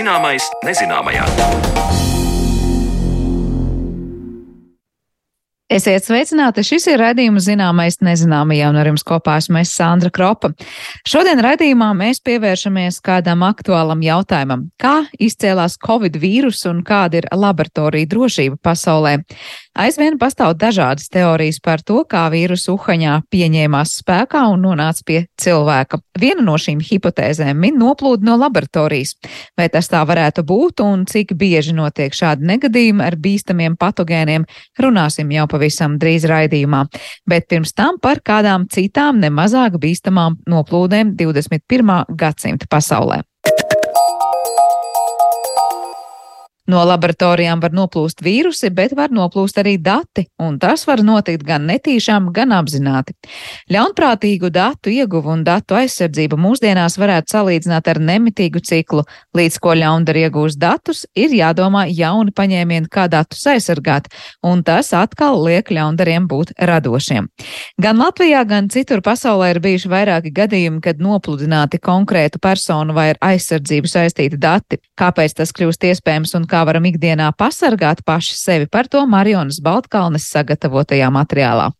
Zināmais nezināmajā. Esiet sveicināti! Šis ir raidījums zināmais nezināmajā, un ar jums kopā esmu es Sandra Kropa. Šodien raidījumā mēs pievēršamies kādam aktuālam jautājumam. Kā izcēlās Covid vīrus un kāda ir laboratorija drošība pasaulē? Aizvien pastāv dažādas teorijas par to, kā vīrusu Uhaņā pieņēmās spēkā un nonāca pie cilvēka. Viena no šīm hipotēzēm min noplūdu no laboratorijas. Vai tas tā varētu būt un cik bieži notiek šādi negadījumi ar bīstamiem patogēniem, runāsim jau pavisam drīz raidījumā. Bet pirms tam par kādām citām nemazāk bīstamām noplūdēm 21. gadsimta pasaulē. No laboratorijām var noplūst vīrusi, bet var noplūst arī dati, un tas var notikt gan netīšām, gan apzināti. Ļaunprātīgu datu ieguvu un datu aizsardzību mūsdienās varētu salīdzināt ar nemitīgu ciklu. Līdz ko ļaundari iegūst datus, ir jādomā jauni paņēmieni, kā datus aizsargāt, un tas atkal liek ļaundariem būt radošiem. Gan Latvijā, gan citur pasaulē ir bijuši vairāki gadījumi, kad nopludināti konkrētu personu vai ar aizsardzību saistīti dati. Kāpēc tas kļūst iespējams un kā kā varam ikdienā pasargāt paši sevi par to Marionas Baltkalnes sagatavotajā materiālā.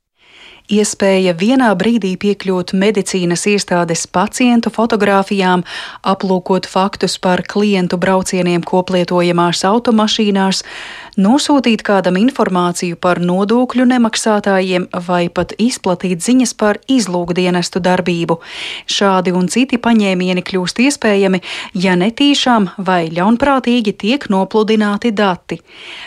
Iespēja vienā brīdī piekļūt medicīnas iestādes pacientu fotografijām, aplūkot faktus par klientu braucieniem koplietojamās automašīnās, nosūtīt kādam informāciju par nodokļu nemaksātājiem vai pat izplatīt ziņas par izlūkdienestu darbību. Šādi un citi paņēmieni kļūst iespējami, ja netīšām vai ļaunprātīgi tiek nopludināti dati.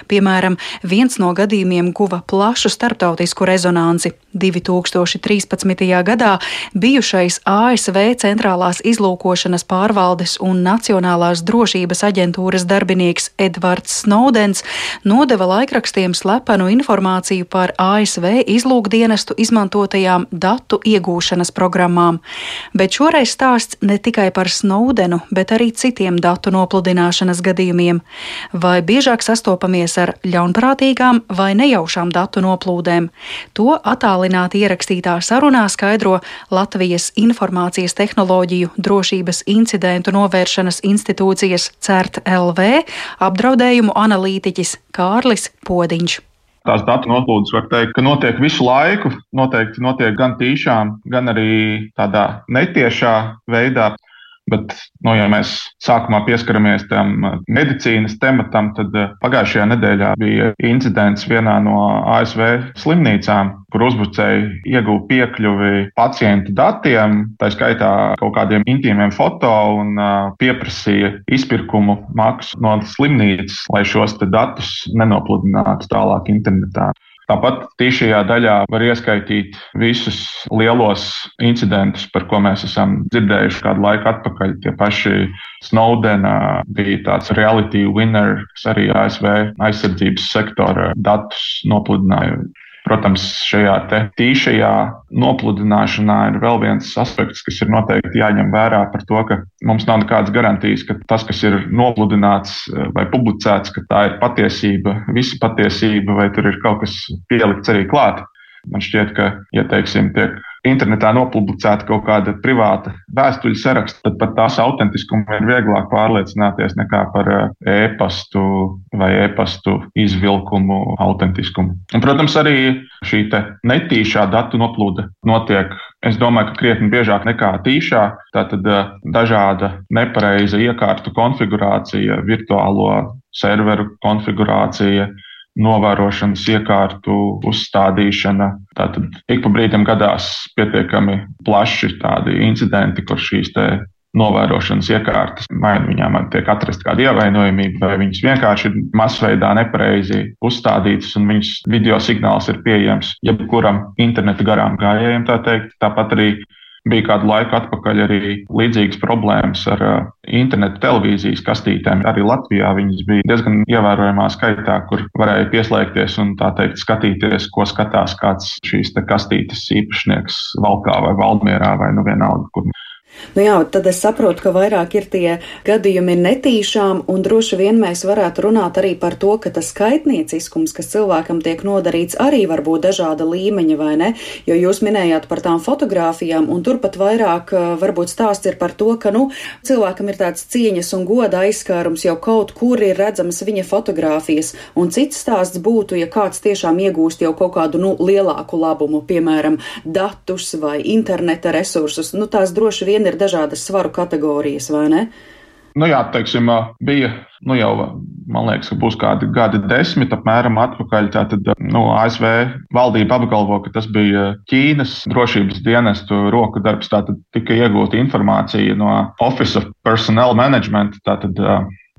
Piemēram, viens no gadījumiem guva plašu starptautisku rezonanci. 2013. gadā bijušais ASV centrālās izlūkošanas pārvaldes un Nacionālās drošības aģentūras darbinieks Edvards Snowdens nodeva laikrakstiem slepenu informāciju par ASV izlūkdienestu izmantotajām datu iegūšanas programmām. Bet šoreiz stāsts ne tikai par Snowdenu, bet arī citiem datu nopludināšanas gadījumiem. Vai biežāk sastopamies ar ļaunprātīgām vai nejaušām datu noplūdēm? To attālināti ierakstītā sarunā skaidro Latvijas Informācijas tehnoloģiju drošības incidentu novēršanas institūcijas CERT LV apdraudējumu analītiķis Kārlis Podiņš. Tās datu noplūdes var teikt, ka notiek visu laiku. Noteikti notiek gan tīšām, gan arī tādā netiešā veidā. Bet, nu, ja mēs sākumā pieskaramies tam uh, medicīnas tematam, tad uh, pagājušajā nedēļā bija incidents vienā no ASV slimnīcām, kur uzbrucēji ieguva piekļuvi pacientu datiem, tā skaitā kaut kādiem intīmiem foto un uh, pieprasīja izpirkumu maksu no slimnīcas, lai šos datus nenopludinātu tālāk internetā. Tāpat tiešajā daļā var ieskaitīt visus lielos incidentus, par ko mēs esam dzirdējuši kādu laiku atpakaļ. Tie paši Snowdena bija tāds reality winner, kas arī ASV aizsardzības sektora datus nopludināja Protams, šajā tīšajā nopludināšanā ir vēl viens aspekts, kas ir noteikti jāņem vērā par to, ka mums nav nekādas garantijas, ka tas, kas ir nopludināts eh, vai publicēts, ka tā ir patiesība, visa patiesība, vai tur ir kaut kas pielikts arī klāt. Man šķiet, ka, ja teiksim, tiek internetā nopublicēta kaut kāda privāta vēstuļu saraksta, tad par tās autentiskumu ir vieglāk pārliecināties nekā par eh, e-pastu vai e-pastu izvilkumu autentiskumu. Un, protams, arī šī netīšā datu noplūde notiek. Es domāju, ka krietni biežāk nekā tīšā. Tātad eh, dažāda nepareiza iekārtu konfigurācija, virtuālo serveru konfigurācija, novērošanas iekārtu uzstādīšana. Tātad ik pa brīdim gadās pietiekami plaši tādi incidenti, kur šīs novērošanas iekārtas, vai nu viņām tiek atrasta kāda ievainojamība, vai viņas vienkārši ir masveidā nepareizi uzstādītas, un viņas video signāls ir pieejams jebkuram interneta garām gājējiem. Tā teikt. Tāpat arī Bija kādu laiku atpakaļ arī līdzīgas problēmas ar uh, internetu televīzijas kastītēm. Arī Latvijā viņas bija diezgan ievērojamā skaitā, kur varēja pieslēgties un tā teikt skatīties, ko skatās kāds šīs kastītes īpašnieks Valkā vai Valdmierā vai nu vienalga, kur Nu jā, tad es saprotu, ka vairāk ir tie gadījumi netīšām, un droši vien mēs varētu runāt arī par to, ka tas skaitnieciskums, kas cilvēkam tiek nodarīts, arī var būt dažāda līmeņa, vai ne? Jo jūs minējāt par tām fotogrāfijām, un turpat vairāk eh, varbūt stāsts ir par to, ka, nu, cilvēkam ir tāds cieņas un goda aizskārums jau kaut kur ir redzamas viņa fotogrāfijas, un cits stāsts būtu, ja kāds tiešām iegūst jau kaut kādu, nu, lielāku labumu, piemēram, datus vai interneta resursus. Nu, tās droši vien ir dažādas svaru kategorijas, vai ne? Nu jā, teiksim, bija nu jau, man liekas, ka būs kādi gadi desmit apmēram atpakaļ. Tātad nu, ASV valdība apgalvo, ka tas bija Ķīnas drošības dienestu roku darbs. Tātad tika iegūta informācija no Office of Personnel Management. Tātad,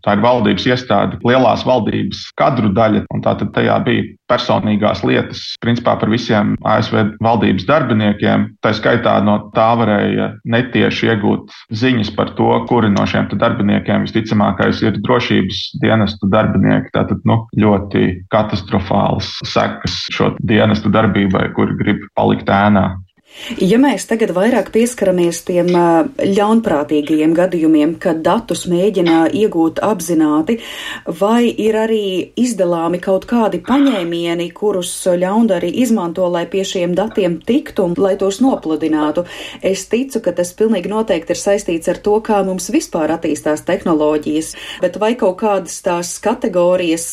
Tā ir valdības iestāde, lielās valdības kadru daļa, un tā tad tajā bija personīgās lietas, principā par visiem ASV valdības darbiniekiem. Tā skaitā no tā varēja netieši iegūt ziņas par to, kuri no šiem darbiniekiem visticamākais ir drošības dienestu darbinieki. Tātad nu, ļoti katastrofāls sekas šo dienestu darbībai, kuri grib palikt ēnā. Ja mēs tagad vairāk pieskaramies tiem ļaunprātīgajiem gadījumiem, kad datus mēģina iegūt apzināti, vai ir arī izdalāmi kaut kādi paņēmieni, kurus ļaundari izmanto, lai pie šiem datiem tiktu un lai tos nopludinātu, es ticu, ka tas pilnīgi noteikti ir saistīts ar to, kā mums vispār attīstās tehnoloģijas, bet vai kaut kādas tās kategorijas,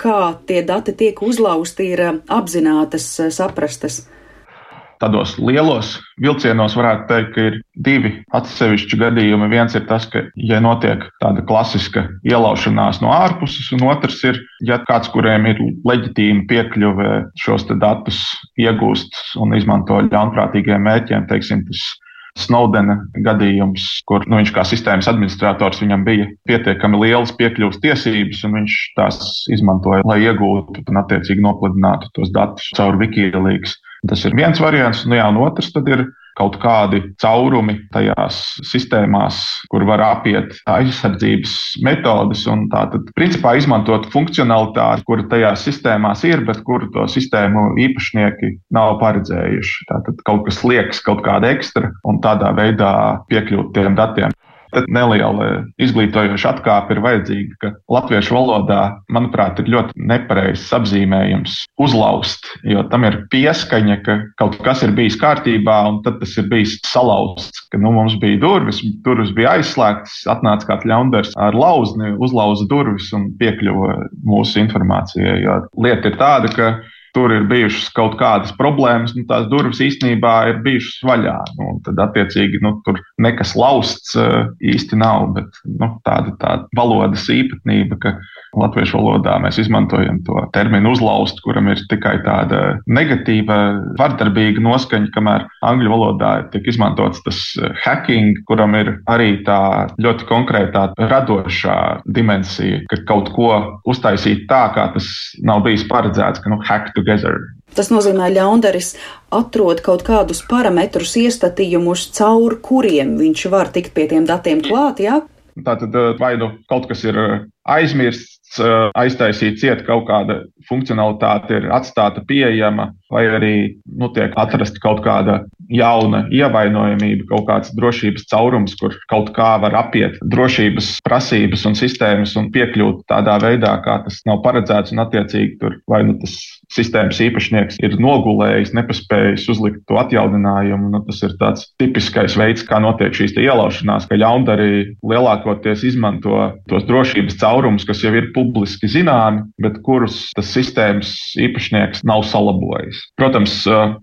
kā tie dati tiek uzlausti, ir apzinātas, saprastas tādos lielos vilcienos varētu teikt, ka ir divi atsevišķi gadījumi. Viens ir tas, ka, ja notiek tāda klasiska ielaušanās no ārpuses, un otrs ir, ja kāds, kuriem ir leģitīma piekļuve šos datus iegūst un izmanto ļaunprātīgiem mērķiem, teiksim, tas Snowdena gadījums, kur nu, viņš kā sistēmas administrators viņam bija pietiekami lielas piekļuves tiesības, un viņš tās izmantoja, lai iegūtu un attiecīgi nopludinātu tos datus caur Wikileaks. Tas ir viens variants, nu jā, un otrs ir kaut kādi caurumi tajās sistēmās, kur var apiet aizsardzības metodes un tātad, principā, izmantot funkcionalitāti, kura tajās sistēmās ir, bet kuru to sistēmu īpašnieki nav paredzējuši. Tātad kaut kas liekas, kaut kāda ekstra un tādā veidā piekļūt tiem datiem. Tad neliela izglītojoša atkāpe ir vajadzīga, ka latviešu valodā, manuprāt, ir ļoti nepareizs apzīmējums uzlaust, jo tam ir pieskaņa, ka kaut kas ir bijis kārtībā, un tad tas ir bijis salauzts. Ka, nu, mums bija durvis, durvis bija aizslēgtas, atnāca kāds ļaundars ar lauzni, uzlauza durvis un piekļuva mūsu informācijai. Jo lieta ir tāda, ka tur ir bijušas kaut kādas problēmas, nu, tās durvis īstenībā ir bijušas vaļā. Nu, tad, attiecīgi, nu, tur nekas lausts uh, īsti nav, bet nu, tāda, tāda valodas īpatnība, ka latviešu valodā mēs izmantojam to terminu uzlaust, kuram ir tikai tāda negatīva, vardarbīga noskaņa, kamēr angļu valodā tiek izmantots tas eh, hacking, kuram ir arī tā ļoti konkrētā radošā dimensija, ka kaut ko uztaisīt tā, kā tas nav bijis paredzēts, ka nu, hack together. Tas nozīmē, ka ļaundaris atrod kaut kādus parametrus, iestatījumus, caur kuriem viņš var tikt pie tiem datiem klāt. Ja? Tātad eh, vai nu kaut kas ir eh, aizmirsts, Eh, aiztaisīt ciet kaut kāda funkcionalitāte, ir atstāta pieejama, vai arī nu, tiek atrasta kaut kāda jauna ievainojamība, kaut kāds drošības caurums, kur kaut kā var apiet drošības prasības un sistēmas un piekļūt tādā veidā, kā tas nav paredzēts, un attiecīgi tur vai nu tas sistēmas īpašnieks ir nogulējis, nepaspējis uzlikt to atjauninājumu. Nu, tas ir tāds tipiskais veids, kā notiek šīs ielaušanās, ka ļaundari lielākoties izmanto tos drošības caurumus, kas jau ir publiski zināmi, bet kurus tas sistēmas īpašnieks nav salabojis. Protams,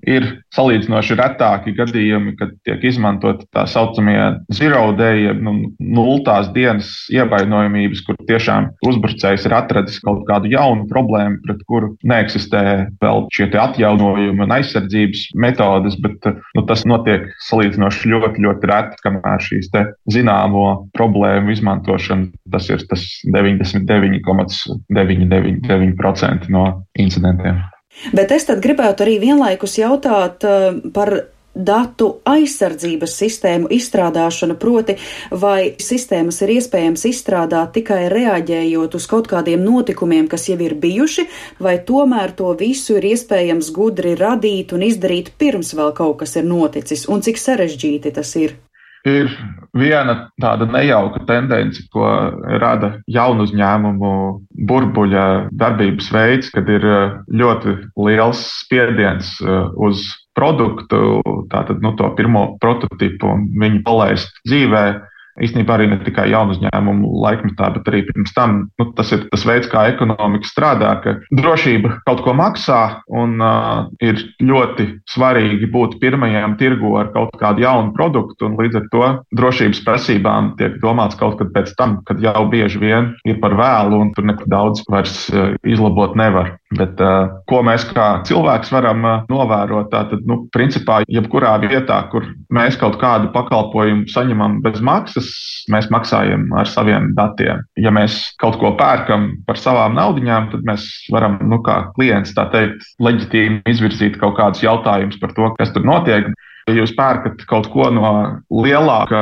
ir salīdzinoši retāki gadījumi, kad tiek izmantot tā saucamie zero day, nu, nultās dienas ievainojamības, kur tiešām uzbrucējs ir atradis kaut kādu jaunu problēmu, pret kuru neeksistē vēl šie atjaunojumi un aizsardzības metodes, bet nu, tas notiek salīdzinoši ļoti, ļoti reti, kamēr šīs zināmo problēmu izmantošana tas ir tas 99 9,999% no incidentiem. Bet es tad gribētu arī vienlaikus jautāt uh, par datu aizsardzības sistēmu izstrādāšanu, proti, vai sistēmas ir iespējams izstrādāt tikai reaģējot uz kaut kādiem notikumiem, kas jau ir bijuši, vai tomēr to visu ir iespējams gudri radīt un izdarīt pirms vēl kaut kas ir noticis, un cik sarežģīti tas ir? Ir viena tāda nejauka tendence, ko rada jaunu uzņēmumu burbuļa darbības veids, kad ir eh, ļoti liels spiediens eh, uz produktu, tātad nu, to pirmo prototipu un viņu palaist dzīvē īstenībā arī ne tikai jaunu uzņēmumu laikmetā, bet arī pirms tam. Nu, tas ir tas veids, kā ekonomika strādā, ka drošība kaut ko maksā un uh, ir ļoti svarīgi būt pirmajam tirgu ar kaut kādu jaunu produktu. Līdz ar to drošības prasībām tiek domāts kaut kad pēc tam, kad jau bieži vien ir par vēlu un tur neko daudz vairs izlabot nevar. Bet, ko mēs kā cilvēks varam novērot, tad, nu, principā, jebkurā vietā, kur mēs kaut kādu pakalpojumu saņemam bez maksas, mēs maksājam ar saviem datiem. Ja mēs kaut ko pērkam par savām naudaiņām, tad mēs varam, nu, kā klients, tā teikt, leģitīmi izvirzīt kaut kādus jautājumus par to, kas tur notiek. Ja jūs pērkat kaut ko no lielāka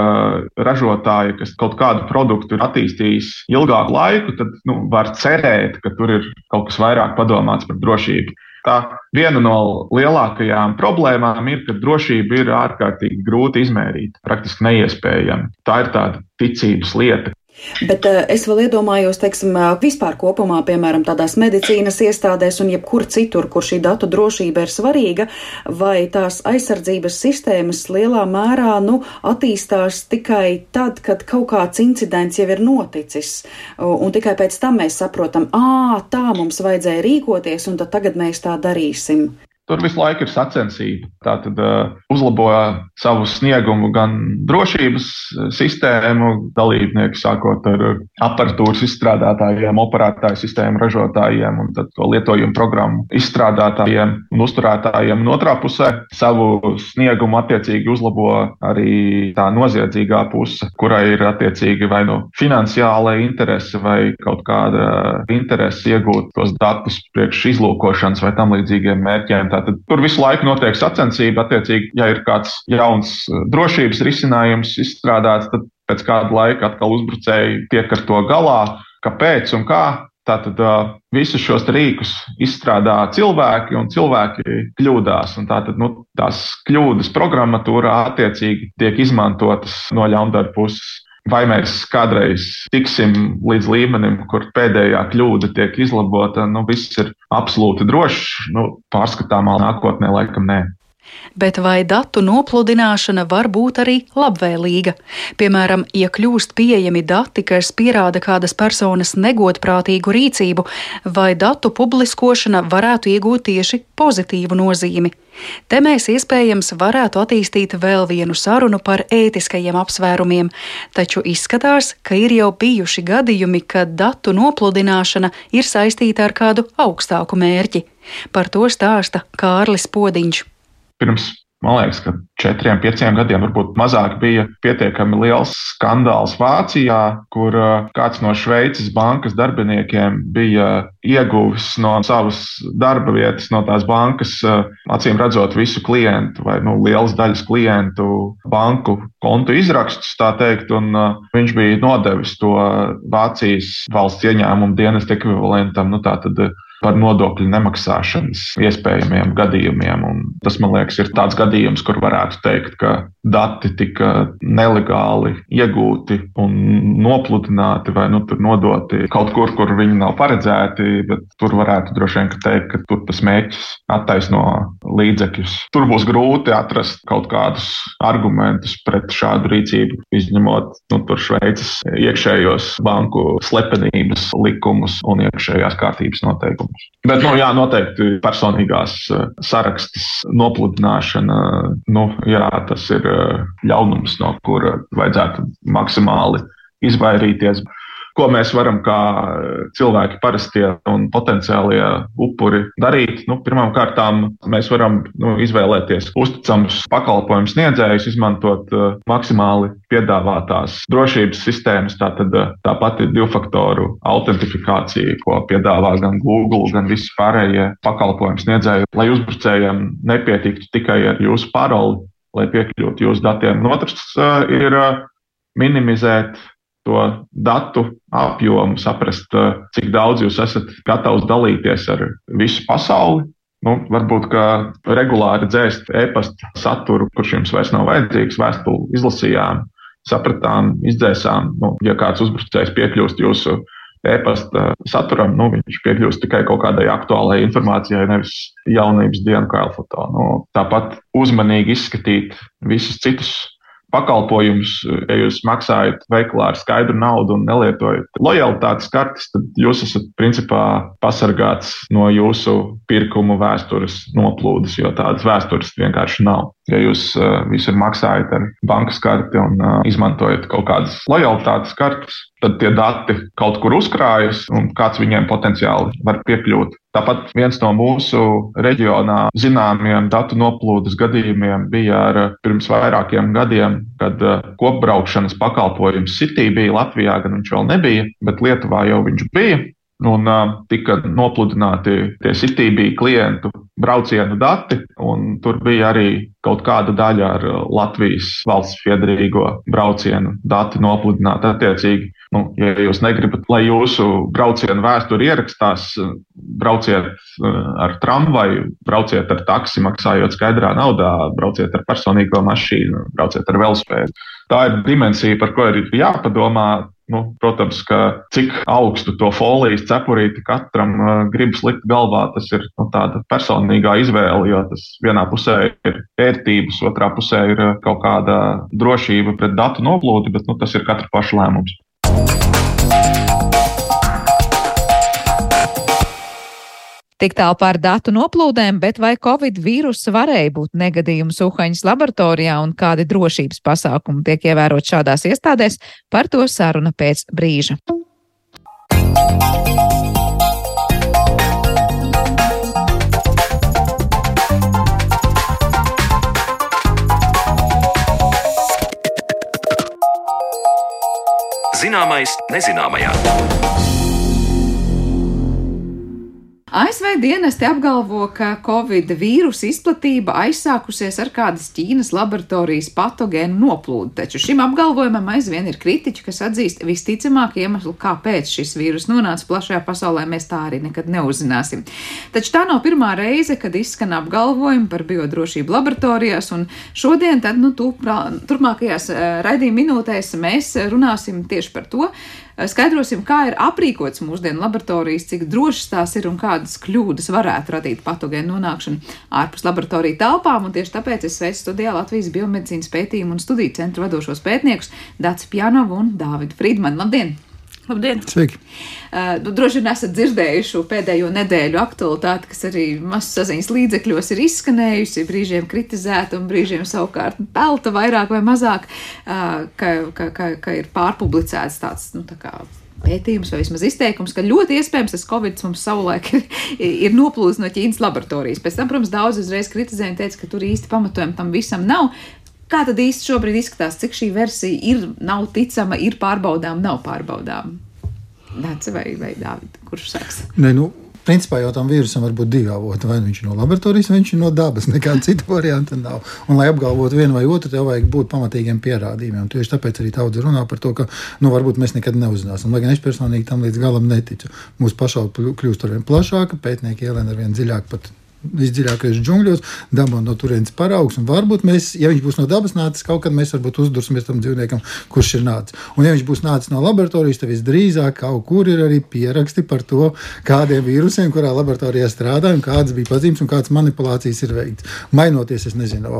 ražotāja, kas kaut kādu produktu ir attīstījis ilgāku laiku, tad nu, var cerēt, ka tur ir kaut kas vairāk padomāts par drošību. Tā viena no lielākajām problēmām ir, ka drošība ir ārkārtīgi grūti izmērīt, praktiski neiespējama. Tā ir tāda ticības lieta, Bet uh, es vēl iedomājos, teiksim, uh, vispār kopumā, piemēram, tādās medicīnas iestādēs un jebkur citur, kur šī datu drošība ir svarīga, vai tās aizsardzības sistēmas lielā mērā, nu, attīstās tikai tad, kad kaut kāds incidents jau ir noticis, un tikai pēc tam mēs saprotam, ā, tā mums vajadzēja rīkoties, un tad tagad mēs tā darīsim. Tur visu laiku ir sacensība. Tā tad uh, uzlabo savu sniegumu gan drošības uh, sistēmu dalībnieki, sākot ar aparatūras izstrādātājiem, operētāju sistēmu ražotājiem un to lietojumu programmu izstrādātājiem un uzturētājiem. Un otrā pusē savu sniegumu attiecīgi uzlabo arī tā noziedzīgā puse, kurai ir attiecīgi vai nu finansiāla interese vai kaut kāda interese iegūt tos datus priekš izlūkošanas vai tam līdzīgiem mērķiem. Tātad tur visu laiku notiek sacensība. Attiecīgi, ja ir kāds jauns eh, drošības risinājums izstrādāts, tad pēc kāda laika atkal uzbrucēji tiek ar to galā. Kāpēc un kā? Tātad uh, visus šos rīkus izstrādā cilvēki, un cilvēki kļūdās. Un tātad nu, tās kļūdas programmatūrā attiecīgi tiek izmantotas no ļaundaru puses. Vai mēs kādreiz tiksim līdz līmenim, kur pēdējā kļūda tiek izlabota, nu viss ir absolūti drošs, nu, pārskatāmā nākotnē laikam nē. Bet vai datu nopludināšana var būt arī labvēlīga? Piemēram, ja kļūst pieejami dati, kas pierāda kādas personas negodprātīgu rīcību, vai datu publiskošana varētu iegūt tieši pozitīvu nozīmi? Te mēs iespējams varētu attīstīt vēl vienu sarunu par ētiskajiem apsvērumiem, taču izskatās, ka ir jau bijuši gadījumi, kad datu nopludināšana ir saistīta ar kādu augstāku mērķi. Par to stāsta Kārlis Podiņš pirms man liekas, ka četriem, pieciem gadiem varbūt mazāk bija pietiekami liels skandāls Vācijā, kur uh, kāds no Šveices bankas darbiniekiem bija ieguvis no savas darba vietas, no tās bankas, uh, acīm redzot, visu klientu vai nu, lielas daļas klientu banku kontu izrakstus, tā teikt, un uh, viņš bija nodevis to Vācijas valsts ieņēmumu dienas ekvivalentam. Nu, par nodokļu nemaksāšanas iespējamiem gadījumiem. Un tas, man liekas, ir tāds gadījums, kur varētu teikt, ka dati tika nelegāli iegūti un nopludināti vai nu, nodoti kaut kur, kur viņi nav paredzēti. Tur varētu droši vien teikt, ka tur tas mērķis attaisno līdzekļus. Tur būs grūti atrast kaut kādus argumentus pret šādu rīcību, izņemot nu, Šveices iekšējos banku slepenības likumus un iekšējās kārtības noteikumus. Bet, nu, jā, noteikti personīgās eh, sarakstas nopludināšana, nu, jā, tas ir eh, ļaunums, no kura vajadzētu maksimāli izvairīties ko mēs varam kā cilvēki, parastie un potenciālie upuri darīt. Nu, Pirmkārt, mēs varam nu, izvēlēties uzticamus pakalpojumu sniedzējus, izmantot uh, maksimāli piedāvātās drošības sistēmas. Tātad uh, tā pati divfaktoru autentifikācija, ko piedāvā gan Google, gan visi pārējie pakalpojumu sniedzēji, lai uzbrucējiem nepietiktu tikai ar jūsu paroli, lai piekļūtu jūsu datiem. Un otrs uh, ir minimizēt to datu apjomu, saprast, eh, cik daudz jūs esat gatavs dalīties ar visu pasauli. Nu, varbūt, ka regulāri dzēst e-pasta saturu, kurš jums vairs nav vajadzīgs, vēstuli izlasījām, sapratām, izdzēsām, nu, ja kāds uzbrucējs piekļūst jūsu e-pasta saturam, nu, viņš piekļūst tikai kaut kādai aktuālai informācijai, nevis jaunības dienu kā foto. Nu, tāpat uzmanīgi izskatīt visus citus pakalpojumus, ja jūs maksājat veikalā ar skaidru naudu un nelietojat lojalitātes kartes, tad jūs esat principā pasargāts no jūsu pirkumu vēstures noplūdes, jo tādas vēstures vienkārši nav. Ja jūs uh, visur maksājat ar bankas karti un uh, izmantojat kaut kādas lojalitātes kartes, tad tie dati kaut kur uzkrājas un kāds viņiem potenciāli var piekļūt. Tāpat viens no mūsu reģionā zināmiem datu noplūdes gadījumiem bija ar pirms vairākiem gadiem, kad kopbraukšanas pakalpojums City bija Latvijā, gan viņš vēl nebija, bet Lietuvā jau viņš bija. Un uh, tika nopludināti tie CTB klientu braucienu dati, un tur bija arī kaut kāda daļa ar Latvijas valsts piedarīgo braucienu dati nopludināti attiecīgi. Nu, ja jūs negribat, lai jūsu braucienu vēsture ierakstās, brauciet ar tramvaju, brauciet ar taksi, maksājot skaidrā naudā, brauciet ar personīgo mašīnu, brauciet ar velospēdu. Tā ir dimensija, par ko ir jāpadomā. Nu, protams, ka cik augstu to folijas cepurīti katram uh, gribas likt galvā, tas ir nu, tāda personīgā izvēle, jo tas vienā pusē ir ērtības, otrā pusē ir kaut kāda drošība pret datu noplūdi, bet nu, tas ir katra paša lēmums. Tik tālu par datu noplūdēm, bet vai Covid vīruss varēja būt negadījums Uhaņas laboratorijā un kādi drošības pasākumi tiek ievērot šādās iestādēs, par to saruna pēc brīža. Zināmais nezināmajā. ASV dienesti apgalvo, ka Covid vīrusu izplatība aizsākusies ar kādas Ķīnas laboratorijas patogēnu noplūdu, taču šim apgalvojumam aizvien ir kritiķi, kas atzīst visticamāk iemeslu, kāpēc šis vīrus nonāca plašajā pasaulē, mēs tā arī nekad neuzzināsim. Taču tā nav pirmā reize, kad izskan apgalvojumi par biodrošību laboratorijās, un šodien, tad, nu, turpmākajās eh, raidījuma minūtēs mēs runāsim tieši par to, skaidrosim, kā ir aprīkots mūsdienu laboratorijas, cik drošas tās ir un kādas kļūdas varētu radīt patogēnu nonākšanu ārpus laboratoriju telpām. Tieši tāpēc es sveicu studijā Latvijas biomedicīnas pētījumu un studiju centru vadošos pētniekus Dācis Pjanovu un Dāvidu Friedmanu. Labdien! Labdien! Sveiki! Uh, droši vien esat dzirdējuši pēdējo nedēļu aktualitāti, kas arī masasaziņas līdzekļos ir izskanējusi, brīžiem kritizēta un brīžiem savukārt pelta vairāk vai mazāk, uh, ka, ka, ka, ka ir pārpublicēts tāds, nu, tā kā pētījums vai vismaz izteikums, ka ļoti iespējams tas Covid mums savulaik ir, ir noplūdis no Ķīnas laboratorijas. Pēc tam, protams, daudz uzreiz kritizēja un teica, ka tur īsti pamatojumi tam visam nav. Kā tad īsti šobrīd izskatās, cik šī versija ir, nav ticama, ir pārbaudām, nav pārbaudām? Dāca vai, vai Dāvida, kurš sāks? Ne, nu, Principā jau tam vīrusam var būt divi avoti. Vai nu viņš ir no laboratorijas, vai viņš ir no dabas. Nekāda cita varianta nav. Un, lai apgalvotu vienu vai otru, tev vajag būt pamatīgiem pierādījumiem. Tieši tāpēc arī daudz runā par to, ka nu, varbūt mēs nekad neuzzināsim. Lai gan es personīgi tam līdz galam neticu. Mūsu pašvaldība kļūst ar vien plašāka, pētnieki ielēna ar vien dziļāk pat visdziļākajos džungļos, dabū no turienes paraugs. Varbūt mēs, ja viņš būs no dabas nācis, kaut kad mēs varbūt uzdursimies tam dzīvniekam, kurš ir nācis. Un, ja viņš būs nācis no laboratorijas, tad visdrīzāk kaut kur ir arī pieraksti par to, kādiem vīrusiem, kurā laboratorijā strādājam, kādas bija pazīmes un kādas manipulācijas ir veikts. Mainoties, es nezinu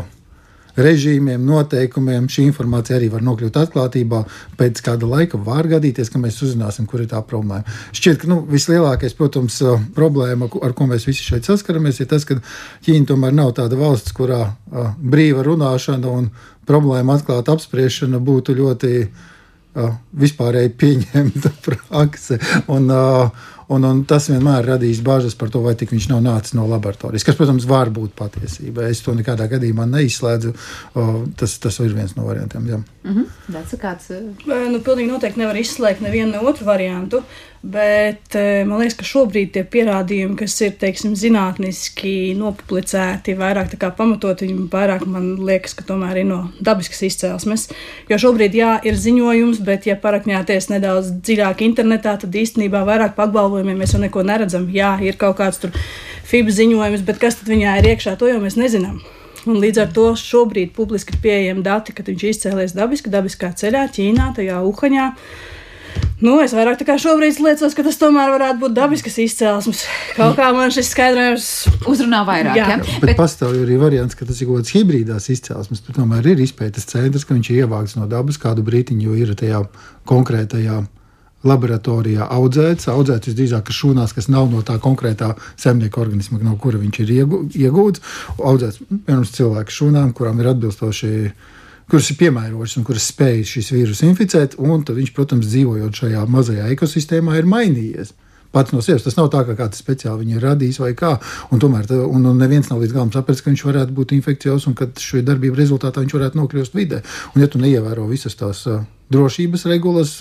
režīmiem, noteikumiem. Šī informācija arī var nokļūt atklātībā. Pēc kāda laika var gadīties, ka mēs uzzināsim, kur ir tā problēma. Šķiet, ka nu, vislielākais, protams, problēma, ar ko mēs visi šeit saskaramies, ir tas, ka Ķīna tomēr nav tāda valsts, kurā uh, brīva runāšana un problēma atklāta apspriešana būtu ļoti uh, vispārēji pieņemta prakse. Un, uh, Un, un tas vienmēr radīs bažas par to, vai viņš nav nācis no laboratorijas. Kas, protams, var būt patiesība. Es to nekādā gadījumā neizslēdzu. O, tas, tas ir viens no variantiem. Jā. Mm -hmm. Kāds. Nu, pilnīgi noteikti nevar izslēgt nevienu no otru variantu. Bet man liekas, ka šobrīd tie pierādījumi, kas ir teiksim, zinātniski nopublicēti, vairāk pamatoti, viņi vairāk man liekas, ka tomēr ir no dabiskas izcelsmes. Jo šobrīd, jā, ir ziņojums, bet, ja parakņāties nedaudz dziļāk internetā, tad īstenībā vairāk apgalvojumiem mēs jau neko neredzam. Jā, ir kaut kāds tur FIB ziņojums, bet kas tad viņā ir iekšā, to jau mēs nezinām. Un līdz ar to šobrīd publiski pieejami dati, ka viņš izcēlēs dabiski, dabiskā ceļā, Ķīnā, tajā Uhaņā. Nu, es vairāk tā kā šobrīd liecos, ka tas tomēr varētu būt dabisks izcelsmes. Kaut kā man šis skaidrojums uzrunā vairāk. Jā, ja? bet, bet pastāv arī variants, ka tas ir kaut kāds hibrīdās izcelsmes. Tomēr ir izpētes centrs, ka viņš ir ievākts no dabas kādu brītiņu, jo ir tajā konkrētajā laboratorijā audzēts. Audzēts visdrīzāk šūnās, kas nav no tā konkrētā zemnieka organisma, no kura viņš ir iegūts. Audzēts pirms cilvēku šūnām, kurām ir atbilstoši kuras ir piemērotas un kuras spēj šis vīrus inficēt, un viņš, protams, dzīvojot šajā mazajā ekosistēmā, ir mainījies. Pats no sevis tas nav tā, ka kāds speciāli viņu ir radījis vai kā. Un tomēr tā, un, un neviens nav līdz galam sapratis, ka viņš varētu būt infekcijos un ka šo darbību rezultātā viņš varētu nokļūt vidē. Un, ja tu neievēro visas tās drošības regulas,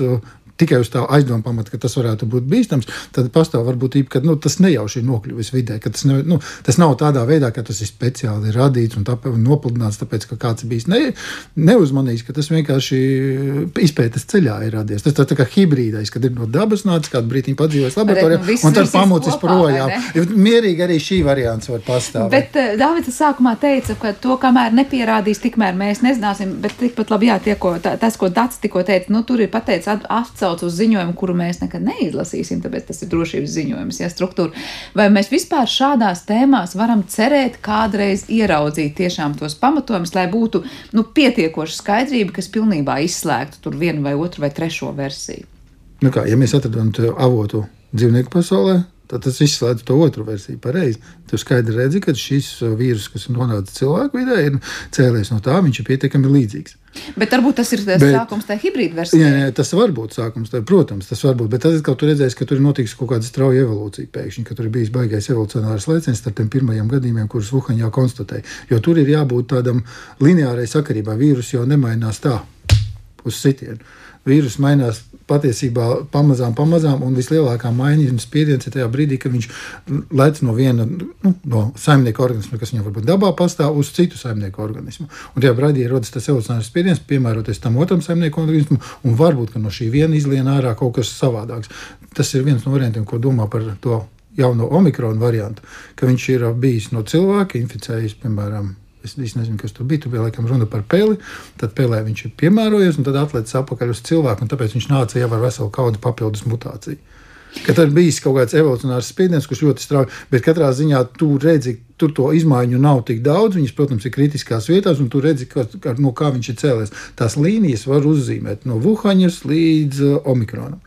tikai uz tā aizdomu pamata, ka tas varētu būt bīstams, tad pastāv varbūtība, ka nu, tas nejauši ir nokļuvis vidē. Tas, ne, nu, tas nav tādā veidā, ka tas ir speciāli radīts un, tāpēc, un nopludināts, tāpēc, ka kāds bijis ne, neuzmanījis, ka tas vienkārši izpētes ceļā ir radies. Tas tā, tā kā hibrīdais, kad ir no dabas nācis kādu brīdi padzīvojis laboratorijā nu, un tad pamocis projām. Mierīgi arī šī variants var pastāvēt. Bet uh, Dāvids sākumā teica, ka to, kamēr nepierādīs, tikmēr mēs nezināsim, bet tikpat labi jā, tie, ko, tā, tas, ko Dats tikko teica, nu, tur ir pateicis atcelt atsauc uz ziņojumu, kuru mēs nekad neizlasīsim, tāpēc tas ir drošības ziņojums, ja struktūra. Vai mēs vispār šādās tēmās varam cerēt kādreiz ieraudzīt tiešām tos pamatojumus, lai būtu nu, pietiekoša skaidrība, kas pilnībā izslēgtu tur vienu vai otru vai trešo versiju? Nu kā, ja mēs atradam avotu dzīvnieku pasaulē, tad tas izslēdz to otru versiju. Pareizi. Tu skaidri redzi, ka šis vīrus, kas ir nonācis cilvēku vidē, ir cēlies no tā, viņš ir pietiekami līdzīgs. Bet varbūt tas ir tas bet, sākums tajā hibrīda versijā. Jā, jā, tas var būt sākums, tā, protams, tas var būt. Bet tad, kad tu redzēsi, ka tur ir noticis kaut kāda strauja evolūcija pēkšņi, ka tur ir bijis baigais evolucionārs lēciens starp tiem pirmajiem gadījumiem, kurus Vuhaņā konstatēja. Jo tur ir jābūt tādam lineārai sakarībai. Vīrus jau nemainās tā uz sitienu. Vīrus mainās patiesībā pamazām, pamazām, un vislielākā maiņa un spiediens ir tajā brīdī, kad viņš lec no viena nu, no saimnieka organisma, kas viņam varbūt dabā pastāv, uz citu saimnieku organismu. Un tajā brīdī rodas tas evolucionārs spiediens, piemēroties tam otram saimnieku organismam, un varbūt no šī viena izlien ārā kaut kas savādāks. Tas ir viens no variantiem, ko domā par to jauno omikronu variantu, ka viņš ir bijis no cilvēka, inficējis, piemēram, Es, es nezinu, kas tur bija. Tur bija laikam runa par peli. Tad pelē viņš ir piemērojies, un tad atlicis atpakaļ uz cilvēku. Tāpēc viņš nāca jau ar veselu kaudu papildus mutāciju. Ka tur bija kaut kāds evolūcionārs spiediens, kurš ļoti strauji, bet katrā ziņā tu redzi, tur to izmaiņu nav tik daudz. Viņas, protams, ir kritiskās vietās, un tu redzi, ka, no kā viņš ir cēlies. Tās līnijas var uzzīmēt no Vuhaņas līdz uh, Omikronam.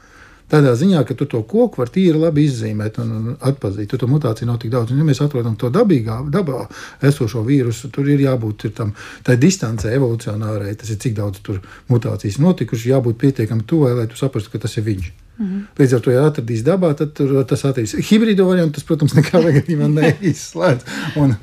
Tādā ziņā, ka tu to koku vari tīri labi izzīmēt un, un atpazīt. Tur to mutāciju nav tik daudz. Un, ja mēs atrodam to dabīgā, dabā esošo vīrusu, tur ir jābūt ir tam, tai distancē evolucionārai. Tas ir cik daudz tur mutācijas notikušas, jābūt pietiekami tuvai, lai tu saprastu, ka tas ir viņš. Mhm. Līdz ar to, ja atradīs dabā, tad tur, tas attīstīs. Hibrīdo variantu tas, protams, nekādā gadījumā neizslēdz. Un,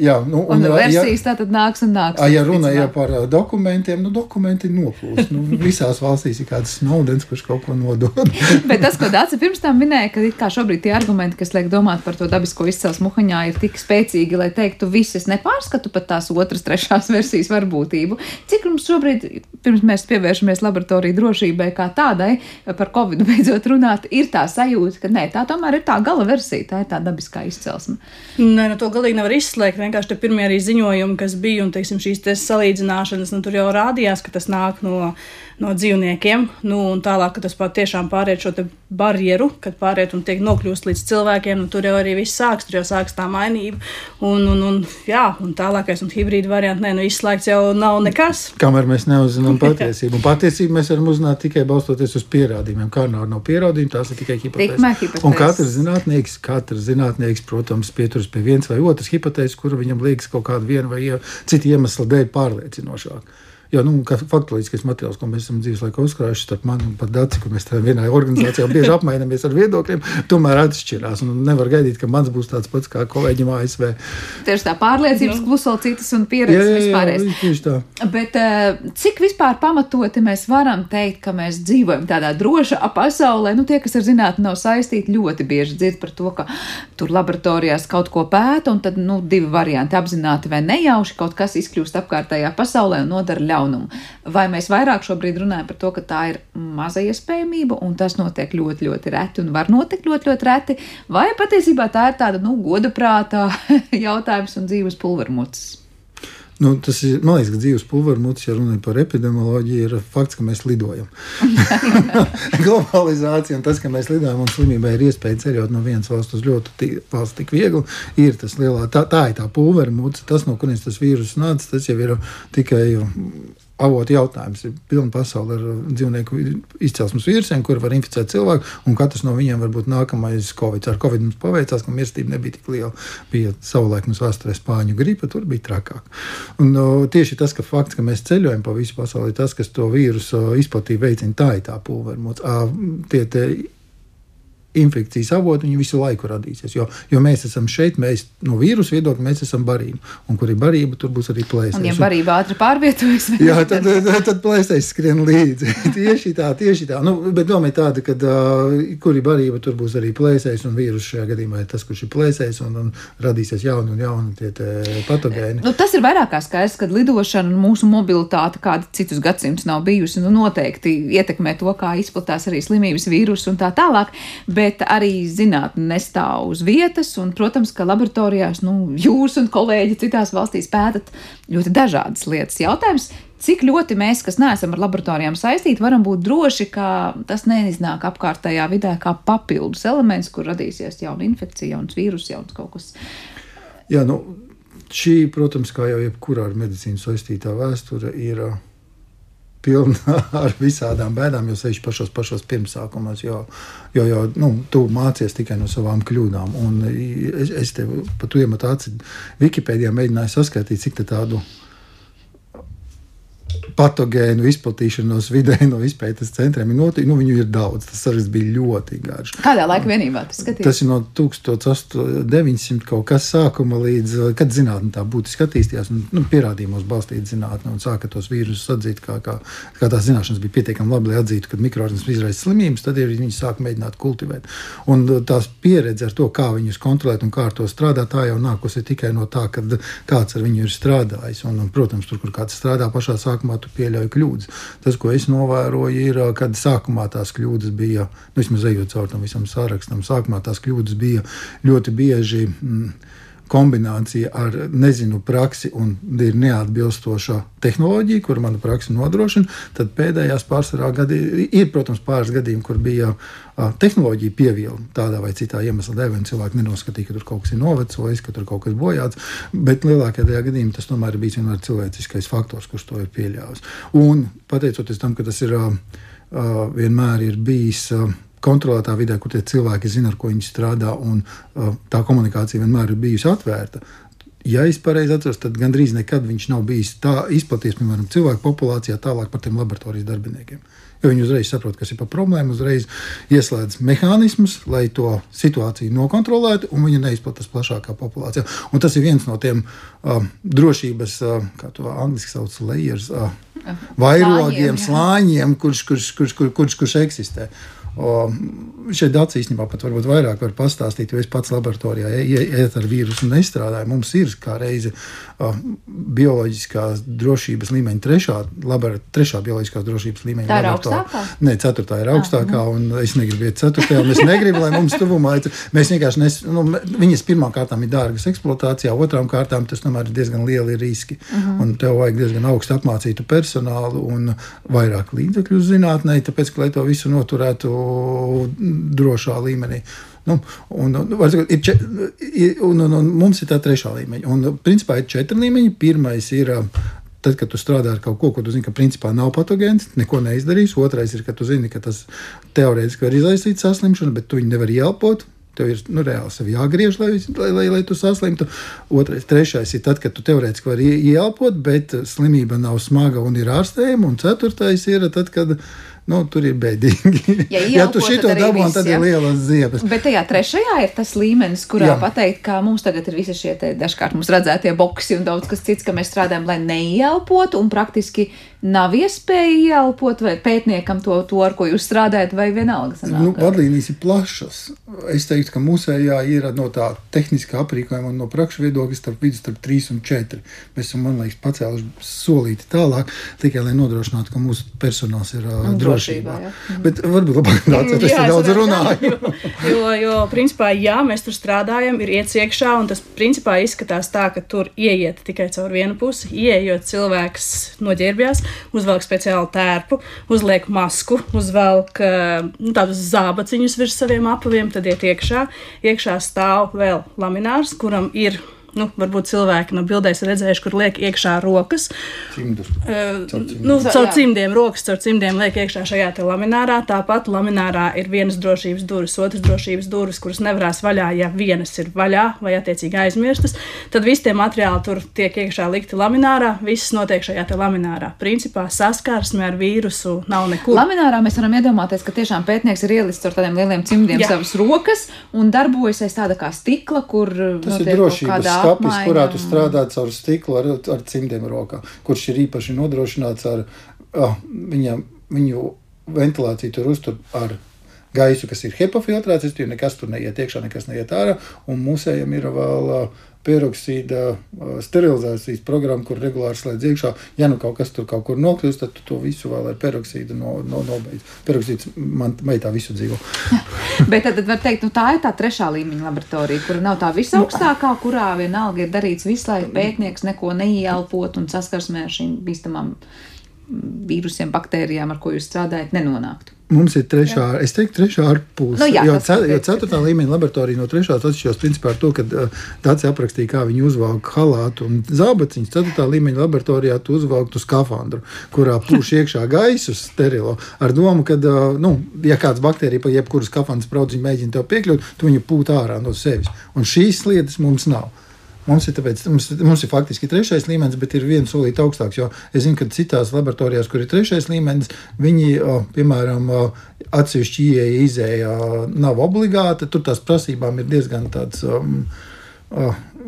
jā, nu, un, un versijas ja, tā tad nāks un nāks. Ja runāja par dokumentiem, nu dokumenti noplūst. Nu, visās valstīs ir kāds snowdens, kurš kaut ko nodod. Bet tas, ko Dācis pirms tam minēja, ka kā šobrīd tie argumenti, kas liek domāt par to dabisko izcelsmu muhaņā, ir tik spēcīgi, lai teiktu, visas nepārskatu pat tās otras, trešās versijas varbūtību. Cik mums šobrīd, pirms mēs pievēršamies laboratoriju drošībai kā tādai, par Covid beidzot runāt, ir tā sajūta, ka nē, tā tomēr ir tā gala versija, tā ir tā dabiskā izcelsme. Nē, nu to galīgi nevar izslēgt. Vienkārši tie pirmie arī ziņojumi, kas bija, un teiksim, šīs salīdzināšanas, nu tur jau rādījās, ka tas nāk no no dzīvniekiem. Nu, un tālāk, kad tas patiešām pāriet šo barjeru, kad pāriet un tiek nokļūst līdz cilvēkiem, nu, tur jau arī viss sāks, tur jau sāks tā mainība. Un, un, un, jā, un tālākais un hibrīda variants, nē, nu, izslēgts jau nav nekas. Kamēr mēs neuzzinām patiesību. Un patiesību mēs varam uzzināt tikai balstoties uz pierādījumiem. Kā nav, nav pierādījumi, tās ir tikai hipotēzes. Un katrs zinātnieks, katrs zinātnieks, protams, pieturas pie viens vai otras hipotēzes, kura viņam liekas kaut kāda viena vai cita iemesla dēļ pārliecinošāka. Jo nu, faktiskais materiāls, ko mēs esam dzīves laikā uzkrājuši, starp mani un Daci, kur mēs vienā organizācijā bieži apmainamies ar viedokļiem, tomēr atšķirās. Un nevar gaidīt, ka mans būs tāds pats kā kolēģim ASV. Tieši tā pārliecības nu. kluso citas un pieredzes vispārējais. Bet eh, cik vispār pamatoti mēs varam teikt, ka mēs dzīvojam tādā drošā pasaulē? Nu, tie, kas ar zinātni nav saistīti, ļoti bieži dzird par to, ka tur laboratorijās kaut ko pēta, un tad nu, divi varianti - apzināti vai nejauši kaut kas izkļūst apkārtējā pasaulē un nodara ļaunumu ļaunumu. Vai mēs vairāk šobrīd runājam par to, ka tā ir maza iespējamība un tas notiek ļoti, ļoti reti un var notikt ļoti, ļoti reti, vai patiesībā tā ir tāda, nu, godaprātā jautājums un dzīves pulvermucis? Nu, tas ir, man liekas, ka dzīves pulvermuts, ja runājam par epidemioloģiju, ir fakts, ka mēs lidojam. Globalizācija un tas, ka mēs lidojam un slimībai ir iespēja ceļot no vienas valsts uz ļoti valsts tik viegli, ir tas lielā, tā, tā ir tā pulvermuts, tas, no kurienes tas vīrus nāca, tas jau ir tikai avotu jautājums. Ir pilna pasaule ar dzīvnieku izcelsmes vīrusiem, kur var inficēt cilvēku, un katrs no viņiem var būt nākamais Covid. Ar Covid mums paveicās, ka mirstība nebija tik liela. Bija savulaik mums vēsturē spāņu gripa, tur bija trakāk. Un, o, tieši tas, ka fakts, ka mēs ceļojam pa visu pasauli, tas, kas to vīrusu izplatību veicina. Tā ir tā pulvermots. Tie, tie infekcijas avotu, viņi visu laiku radīsies. Jo, jo mēs esam šeit, mēs no vīrusu viedokļa, mēs esam barība. Un kur ir barība, tur būs arī plēsēs. Un, ja barība ātri pārvietojas, jā, tad, tad, tad plēsēs skrien līdzi. tieši tā, tieši tā. Nu, bet doma ir tāda, ka uh, kur ir barība, tur būs arī plēsēs, un vīrus šajā gadījumā ir tas, kurš ir plēsēs, un, un radīsies jauni un jauni tie, tie patogēni. Nu, tas ir vairāk kā skaidrs, ka lidošana un mūsu mobilitāte kādi citus gadsimtus nav bijusi, nu, noteikti ietekmē to, kā izplatās arī slimības vīrusu un tā tālāk. Bet bet arī zinātne nestāv uz vietas, un, protams, ka laboratorijās nu, jūs un kolēģi citās valstīs pētat ļoti dažādas lietas. Jautājums, cik ļoti mēs, kas neesam ar laboratorijām saistīti, varam būt droši, ka tas neiznāk apkārtējā vidē kā papildus elements, kur radīsies jauna infekcija, jauns vīrus, jauns kaut kas. Jā, nu, šī, protams, kā jau jebkurā ar medicīnu saistītā vēsture, ir pilna ar visādām bēdām, jo sevišķi pašos, pašos pirmsākumos, jo, jo, jo nu, tu mācies tikai no savām kļūdām. Un es, es tev pat iemetu aci Wikipēdijā, mēģināju saskatīt, cik tādu patogēnu izplatīšanos vidē no izpētes centriem ir noticis. Nu, viņu ir daudz. Tas arī bija ļoti garš. Kādā laika vienībā tas skatījās? Tas ir no 1900 kaut kas sākuma līdz, kad zinātnē tā būtiski attīstījās. Un, nu, pierādījumos balstīta zinātnē un sāka tos vīrusus atzīt, kā, kā, kā tās zināšanas bija pietiekami labi, lai atzītu, ka mikroorganisms izraisa slimības. Tad ir viņi sāk mēģināt kultivēt. Un tās pieredze ar to, kā viņus kontrolēt un kā ar to strādāt, tā jau nākusi tikai no tā, kad kāds ar viņu ir strādājis. Un, un, protams, tur, kur kāds strādā pašā sākumā, tu pieļauj kļūdas. Tas, ko es novēroju, ir, kad sākumā tās kļūdas bija, nu, vismaz ejot caur tam visam sārakstam, sākumā tās kļūdas bija ļoti bieži. Mm, kombinācija ar nezinu praksi un ir neatbilstoša tehnoloģija, kur mana praksa nodrošina, tad pēdējās pārsvarā gadi ir, protams, pāris gadījumi, kur bija tehnoloģija pievilna tādā vai citā iemesla dēļ, un cilvēki nenoskatīja, ka tur kaut kas ir novecojis, ka tur kaut kas bojāts. Bet lielākajā daļā gadījumā tas tomēr ir bijis vienmēr cilvēciskais faktors, kurš to ir pieļāvis. Un pateicoties tam, ka tas ir vienmēr ir bijis kontrolētā vidē, kur tie cilvēki zina, ar ko viņi strādā, un uh, tā komunikācija vienmēr ir bijusi atvērta. Ja es pareizi atceros, tad gandrīz nekad viņš nav bijis tā izplatīts, piemēram, cilvēku populācijā tālāk par tiem laboratorijas darbiniekiem. Jo viņi uzreiz saprot, kas ir par problēmu, uzreiz ieslēdz mehānismus, lai to situāciju nokontrolētu, un viņa neizplatās plašākā populācijā. Un tas ir viens no tiem uh, drošības, uh, kā to angļuiski sauc, layers, uh, vairogiem, slāņiem, kurš, kurš, kurš, kurš, kurš, kurš eksistē. O, šeit dats īstenībā pat varbūt vairāk var pastāstīt, jo es pats laboratorijā iet ar vīrusu nestrādāju. Mums ir kā reize bioloģiskās drošības līmeņa trešā, labara, trešā bioloģiskās drošības līmeņa. Tā ir augstākā? Nē, ceturtā ir augstākā, un es negribu iet ceturtajā, un es negribu, lai mums tuvumā ir. Mēs vienkārši, nes, nu, viņas pirmām kārtām ir dārgas eksploatācijā, otrām kārtām tas tomēr ir diezgan lieli riski. Uh mhm. -huh. Un tev vajag diezgan augstu apmācītu personālu un vairāk līdzekļu zinātnē, tāpēc, ka, lai to visu noturētu drošā līmenī. Nu, un, un, ir če, un, un, un mums ir tā trešā līmeņa. Un, principā ir četri līmeņi. Pirmais ir Tad, kad tu strādā ar kaut ko, ko tu zini, ka principā nav patogēns, neko neizdarīs. Otrais ir, ka tu zini, ka tas teorētiski var izraisīt saslimšanu, bet tu viņu nevari ielpot. Tev ir nu, reāli sevi jāgriež, lai, lai, lai, lai tu saslimtu. Otrais, trešais ir tad, kad tu teorētiski vari ielpot, bet slimība nav smaga un ir ārstējama. Un ceturtais ir tad, kad nu, tur ir bēdīgi. Ja, ja tu šito dabū, tad ir lielas ziepes. Bet tajā trešajā ir tas līmenis, kurā jā. pateikt, ka mums tagad ir visi šie te, dažkārt mums redzētie boksi un daudz kas cits, ka mēs strādājam, lai neieelpotu un praktiski nav iespēja ieelpot, vai pētniekam to, to ar ko jūs strādājat, vai vienalga. Sanāk, nu, vadlīnijas ir plašas. Es teiktu, ka mūsējā ir no tā tehniskā aprīkojuma un no prakšu viedokļa starp vidus starp 3 un 4. Mēs esam, man liekas, pacēluši solīti tālāk, tikai lai nodrošinātu, ka mūsu personāls ir uh, drošs drošībā. Jā. Bet varbūt labāk nāciet, es daudz runāju. jo, jo, principā, jā, mēs tur strādājam, ir iets iekšā, un tas principā izskatās tā, ka tur ieiet tikai caur vienu pusi. Ieejot cilvēks noģērbjās, uzvelk speciālu tērpu, uzliek masku, uzvelk nu, tādus zābaciņus virs saviem apaviem, tad iet iekšā. Iekšā stāv vēl laminārs, kuram ir nu, varbūt cilvēki no bildēs redzējuši, kur liek iekšā rokas. Cimdus. Uh, nu, caur cimdiem, rokas caur cimdiem liek iekšā šajā laminārā. Tāpat laminārā ir vienas drošības durvis, otras drošības durvis, kuras nevarēs vaļā, ja vienas ir vaļā vai attiecīgi aizmirstas. Tad visi tie materiāli tur tiek iekšā likti laminārā, viss notiek šajā laminārā. Principā saskarsme ar vīrusu nav nekur. Laminārā mēs varam iedomāties, ka tiešām pētnieks ir ielicis ar tādiem lieliem cimdiem Jā. savas rokas un darbojas aiz tāda kā stikla, kur tas ir drošības skapis, kurā tu strādā caur stiklu ar, ar cimdiem rokā, kurš ir īpaši nodrošināts ar oh, viņam, viņu ventilāciju tur uztur ar gaisu, kas ir HEPA filtrēts, es tur nekas tur neiet iekšā, nekas neiet ārā, un mūsējiem ir vēl uh, peroksīda sterilizācijas programma, kur regulāri slēdz iekšā. Ja nu kaut kas tur kaut kur nokļūst, tad tu to visu vēl ar peroksīdu no, no, nobeidz. Peroksīds man meitā visu dzīvo. Bet tad, var teikt, nu, tā ir tā trešā līmeņa laboratorija, kur nav tā visaugstākā, kurā vienalga ir darīts visu, lai pētnieks neko neieelpot un saskarsmē ar šīm bīstamām vīrusiem, baktērijām, ar ko jūs strādājat, nenonāktu. Mums ir trešā, jā. es teiktu, trešā ārpuse. Nu, jā, jo, cet, jo ceturtā līmeņa laboratorija no trešās atšķiras principā ar to, ka tāds aprakstīja, kā viņi uzvelk halātu un zābaciņus. Ceturtā līmeņa laboratorijā tu uzvelk tu skafandru, kurā pūš iekšā gaisu sterilo ar domu, ka, uh, nu, ja kāds baktērija pa jebkuru skafandras brauciņu mēģina tev piekļūt, tu viņu pūt ārā no sevis. Un šīs lietas mums nav. Mums ir, tāpēc, mums, mums ir faktiski trešais līmenis, bet ir viens solīts augstāks. Jo es zinu, ka citās laboratorijās, kur ir trešais līmenis, viņi, piemēram, atsevišķi ieeja, izēja nav obligāta. Tur tās prasībām ir diezgan tāds. Um,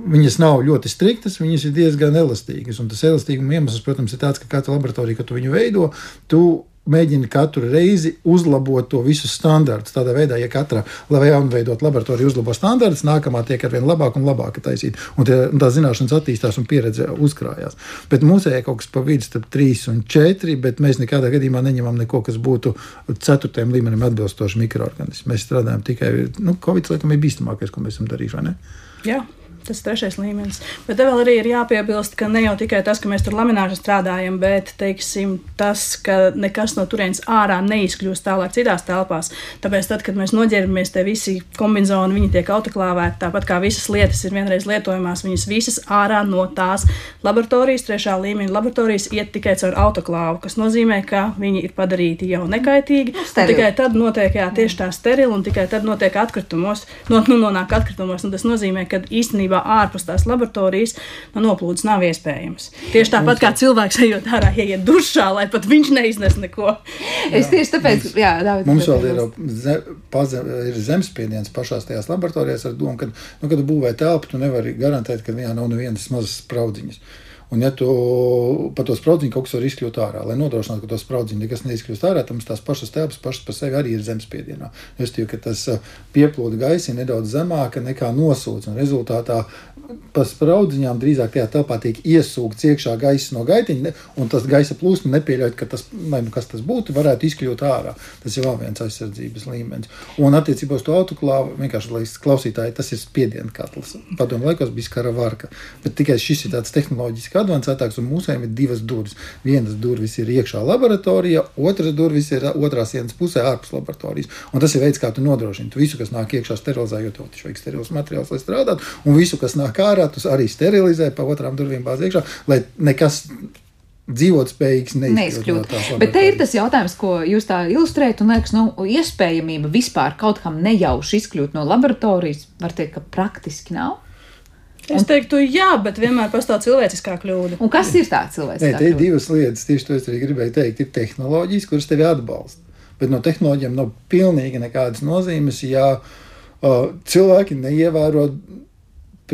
Viņas nav ļoti striktas, viņas ir diezgan elastīgas. Un tas elastīguma iemesls, protams, ir tāds, ka katra laboratorija, kad tu viņu veido, tu mēģina katru reizi uzlabot to visu standartus. Tādā veidā, ja katra jaunveidot laboratorija uzlabo standartus, nākamā tiek ar vien labāk un labāk taisīt. Un, tie, un tā zināšanas attīstās un pieredze uzkrājās. Bet mūsējā kaut kas pa vidu starp 3 un 4, bet mēs nekādā gadījumā neņemam neko, kas būtu 4. līmenim atbilstoši mikroorganisms. Mēs strādājam tikai, nu, Covid laikam ir bīstamākais, ko mēs esam darījuši, vai ne? Jā tas trešais līmenis. Bet te vēl arī ir jāpiebilst, ka ne jau tikai tas, ka mēs tur lamināžu strādājam, bet teiksim, tas, ka nekas no turienes ārā neizkļūst tālāk citās telpās. Tāpēc, tad, kad mēs noģērbamies, tie visi kombinācijas, viņi tiek autoklāvēti, tāpat kā visas lietas ir vienreiz lietojamās, viņas visas ārā no tās laboratorijas, trešā līmeņa laboratorijas iet tikai caur autoklāvu, kas nozīmē, ka viņi ir padarīti jau nekaitīgi. Nu, tikai tad notiek jā, tieši tā sterili un tikai tad notiek atkritumos, no, nu, nonāk atkritumos. Tas nozīmē, ka īstenībā būtībā ārpus tās laboratorijas no noplūdes nav iespējams. Tieši tāpat kā cilvēks ejot ārā, ieiet dušā, lai pat viņš neiznes neko. Es tieši tāpēc, mums, jā, David, mums vēl ir, ze, paze, ir zemspiediens pašās tajās laboratorijās ar domu, ka, nu, kad būvē telpu, tu nevari garantēt, ka viņā nav nevienas mazas spraudziņas. Un, ja tu pa to spraudziņu kaut kas var izkļūt ārā, lai nodrošinātu, ka to spraudziņu nekas neizkļūst ārā, tad tās pašas telpas pašas par sevi arī ir zemspiedienā. Es ticu, ka tas pieplūda gaisa nedaudz zemāka nekā nosūdz. Un rezultātā pa spraudziņām drīzāk tajā telpā tiek iesūkts iekšā gaisa no gaitiņa, un tas gaisa plūsma nepieļauj, ka tas, lai nu kas tas būtu, varētu izkļūt ārā. Tas ir vēl viens aizsardzības līmenis. Un attiecībā uz to autoklāvu, vienkārši lai klausītāji, tas ir spiediena katls. Padomu laikos bija skara varka, bet tikai šis ir tāds tehnoloģiski advancētāks, un mūsējiem ir divas durvis. Vienas durvis ir iekšā laboratorijā, otras durvis ir otrā sienas pusē ārpus laboratorijas. Un tas ir veids, kā tu nodrošini tu visu, kas nāk iekšā sterilizē, jo taču vajag sterils materiāls, lai strādātu, un visu, kas nāk ārā, tu arī sterilizē pa otrām durvīm bāz iekšā, lai nekas dzīvot spējīgs neizkļūt. No Bet te ir tas jautājums, ko jūs tā ilustrējat, un liekas, nu, iespējamība vispār kaut kam nejauši izkļūt no laboratorijas, var teikt, ka praktiski nav. Es teiktu, jā, bet vienmēr pastāv cilvēciskā kļūda. Un kas ir tā cilvēciskā kļūda? Te ir divas lietas, tieši to es arī gribēju teikt. Ir tehnoloģijas, kuras tevi atbalsta. Bet no tehnoloģijām nav pilnīgi nekādas nozīmes, ja uh, cilvēki neievēro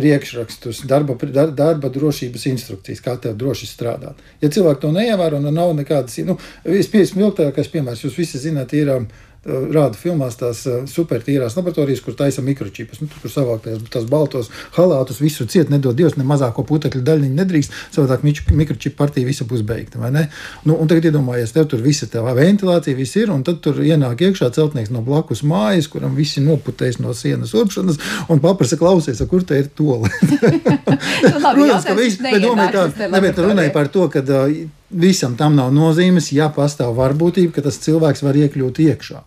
priekšrakstus, darba, darba drošības instrukcijas, kā tev droši strādāt. Ja cilvēki to neievēro, tad nav nekādas, nu, vispilgtākais piemērs, jūs visi zināt, ir um, rāda filmās tās supertīrās laboratorijas, kur taisa mikročipus, nu, tur, kur savākt tās baltos halātus, visu ciet, nedod Dievs, ne mazāko putekļu daļu nedrīkst, savādāk mikročipu partija visa būs beigta, vai ne? Nu, un tagad iedomājies, tev tur visa tā ventilācija, viss ir, un tad tur ienāk iekšā celtnieks no blakus mājas, kuram visi noputēs no sienas urpšanas, un paprasa klausies, kur te ir tole. nu, Protams, ka viss, bet domāju tā, nebēt runāja par to, ka uh, visam tam nav nozīmes, ja pastāv varbūtība, ka tas cilvēks var iekļūt iekšā.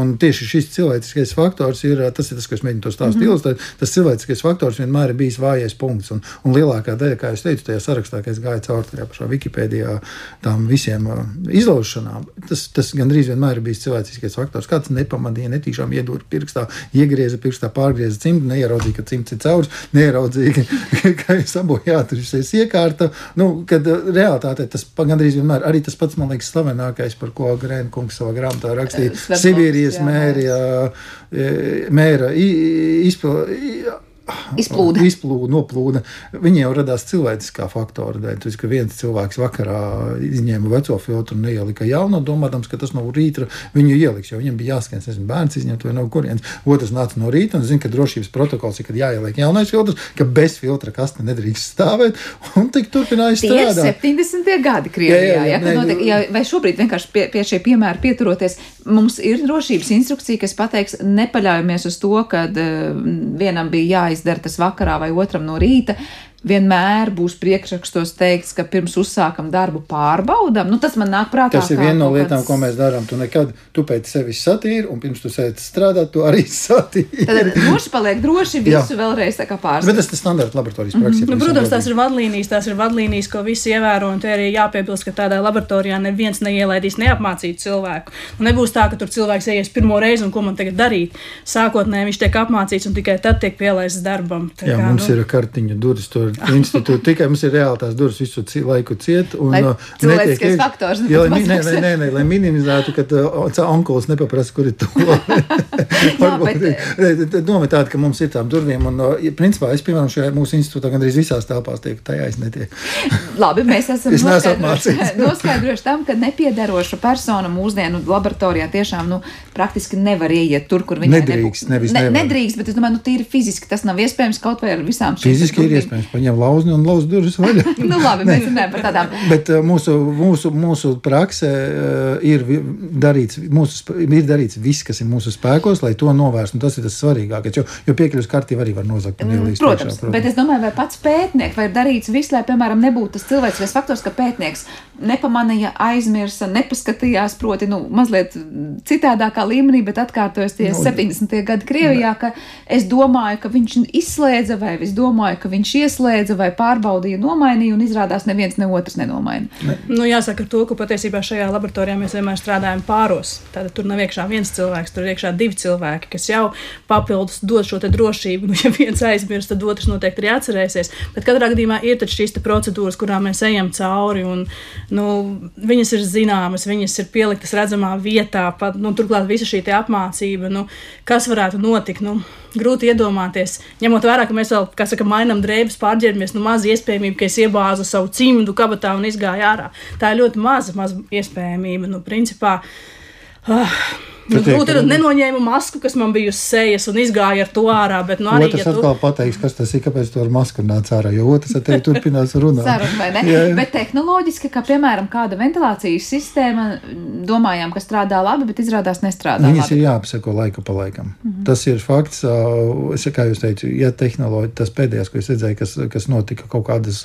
Un tieši šis cilvēciskais faktors ir tas, ir tas kas mēģina to stāstu mm -hmm. Tas cilvēciskais faktors vienmēr ir bijis vājais punkts. Un, un lielākā daļa, kā jau teicu, tajā sarakstā, kas gāja cauri tajā pašā Wikipēdijā, tām visiem uh, izlaušanām, tas, tas gandrīz vienmēr ir bijis cilvēciskais faktors. Kāds nepamanīja, netīšām iedūra pirkstā, iegrieza pirkstā, pārgrieza cimdu, neieraudzīja, ka cimds ir caurs, neieraudzīja, ka ir sabojātušies iekārta. Nu, kad uh, realitātē tas gandrīz vienmēr arī tas pats, man liekas, slavenākais, par ko Grēna kungs savā grāmatā rakstīja. Sibīrija Krievijas mērija, mēra izpildīja izplūda. izplūda, noplūda. Viņi jau radās cilvēciskā faktora dēļ. Tas, ka viens cilvēks vakarā izņēma veco filtru un neielika jaunu, domādams, ka tas no rīta viņu ieliks, jo viņam bija jāskan, nezinu, bērns izņemt vai no kurienes. Otrs nāca no rīta un zina, ka drošības protokols ir, kad jāieliek jaunais filtrs, ka bez filtra kaste nedrīkst stāvēt. Un tik turpināja strādāt. Tie ir 70. gadi Krievijā. Jā, jā, jā, jā, notiek, jā, vai šobrīd vienkārši pie, pie šie piemēra pieturoties, mums ir drošības instrukcija, kas pateiks, nepaļaujamies uz to, ka uh, vienam bija jāizdara izdara tas vakarā vai otram no rīta, vienmēr būs priekšrakstos teikts, ka pirms uzsākam darbu pārbaudām. Nu, tas man nāk prātā. Tas ir viena no lietām, kāds... ko mēs darām. Tu nekad, tu pēc sevis satīri, un pirms tu sēdi strādāt, tu arī satīri. Tad droši paliek droši visu vēlreiz tā kā pārspēt. Bet tas ir standarta laboratorijas praksē. Mm -hmm. nu, protams, tās ir vadlīnijas, tās ir vadlīnijas, ko visi ievēro, un te arī jāpiebilst, ka tādā laboratorijā neviens neielaidīs neapmācītu cilvēku. Un nebūs tā, ka tur cilvēks ies pirmo reizi, un ko man tagad darīt. Sākotnēji viņš tiek apmācīts, un tikai tad tiek pielaists darbam. Tā Jā, kā, mums nu... ir kartiņa durvis tur institūta. Tikai mums ir reāli tās durvis visu laiku ciet. Un, lai uh, cilvēciskais netiek, faktors. Jā, lai, nē, nē, nē, nē, lai minimizētu, ka uh, onkulis nepaprasa, kur ir to. Doma tāda, ka mums ir tām durvīm. Un, uh, principā, es, piemēram, šajā mūsu institūtā gandrīz visās telpās tiek, tajā es netieku. Labi, mēs esam es noskaidrojuši, noskaidrojuši tam, ka nepiedaroša persona mūsdienu laboratorijā tiešām nu, praktiski nevar ieiet tur, kur viņa nedrīkst. Nevis ne, nedrīkst, bet es domāju, nu, tīri fiziski tas nav iespējams kaut vai ar visām šīm. Fiziski ir iespējams paņem lauzni un lauz durvis vaļā. nu, labi, mēs runājam par tādām. Bet uh, mūsu, mūsu, mūsu praksē uh, ir darīts, mūsu, ir darīts viss, kas ir mūsu spēkos, lai to novērstu. Tas ir tas svarīgākais, jo, jo piekļuvis kārtība arī var nozagt. Protams, priekšā, protams, bet es domāju, vai pats pētnieks, vai ir darīts viss, lai, piemēram, nebūtu tas cilvēks faktors, ka pētnieks nepamanīja, aizmirsa, nepaskatījās, proti, nu, mazliet citādākā līmenī, bet atkārtojas tie no, 70. gadi Krievijā, ka es domāju, ka viņš izslēdza, vai es domāju, ka viņš ieslēdza, vai pārbaudīja, nomainīja, un izrādās neviens ne otrs nenomaina. Ne. Nu, jāsaka to, ka patiesībā šajā laboratorijā mēs vienmēr strādājam pāros. Tātad tur nav iekšā viens cilvēks, tur ir iekšā divi cilvēki, kas jau papildus dod šo drošību. Nu, ja viens aizmirst, tad otrs noteikti arī atcerēsies. Bet katrā gadījumā ir šīs procedūras, kurām mēs ejam cauri. Un, nu, viņas ir zināmas, viņas ir pieliktas redzamā vietā, pat, nu, turklāt visa šī apmācība, nu, kas varētu notikt. Nu, grūti iedomāties, ņemot vērā, ka mēs vēl, kā saka, mainām drēbes, pārģērbamies, nu, maz iespējamība, ka es iebāzu savu cimdu kabatā un izgāju ārā. Tā ir ļoti maza, maza iespējamība. Nu, principā, uh, Nu, grūti ir nenoņēmu masku, kas man bija uz sejas un izgāja ar to ārā. Bet, nu, arī, otrs ja atkal tu... pateiks, kas tas ir, kāpēc tu ar masku nāc ārā, jo otrs ar tevi turpinās runāt. Sarun, jā, jā. Bet tehnoloģiski, kā piemēram kāda ventilācijas sistēma, domājām, ka strādā labi, bet izrādās nestrādā. Viņas labi. ir jāapseko laika pa laikam. Mm -hmm. Tas ir fakts, es, kā jūs teicat, ja tehnoloģija, tas pēdējais, ko es redzēju, kas, kas notika kaut kādas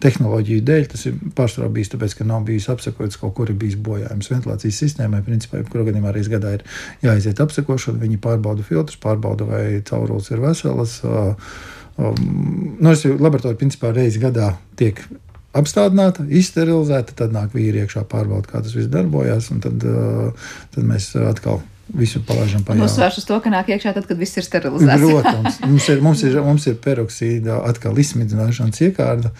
tehnoloģiju dēļ, tas ir pārsvarā bijis tāpēc, ka nav bijis apsekots, kaut kur ir bijis bojājums ventilācijas sistēmai, principā, jebkurā gadījumā reizes gadā ir jāiziet apsekošana, viņi pārbauda filtrus, pārbauda, vai caurules ir veselas. Um, nu, es laboratoriju principā reizi gadā tiek apstādināta, izsterilizēta, tad nāk vīri iekšā pārbauda, kā tas viss darbojas, un tad, uh, tad mēs atkal visu palaižam pa jaunu. Uzsvēršu to, ka nāk iekšā tad, kad viss ir sterilizēts. Protams, mums ir, mums ir, mums ir peroksīda atkal izsmidzināšanas iekārta.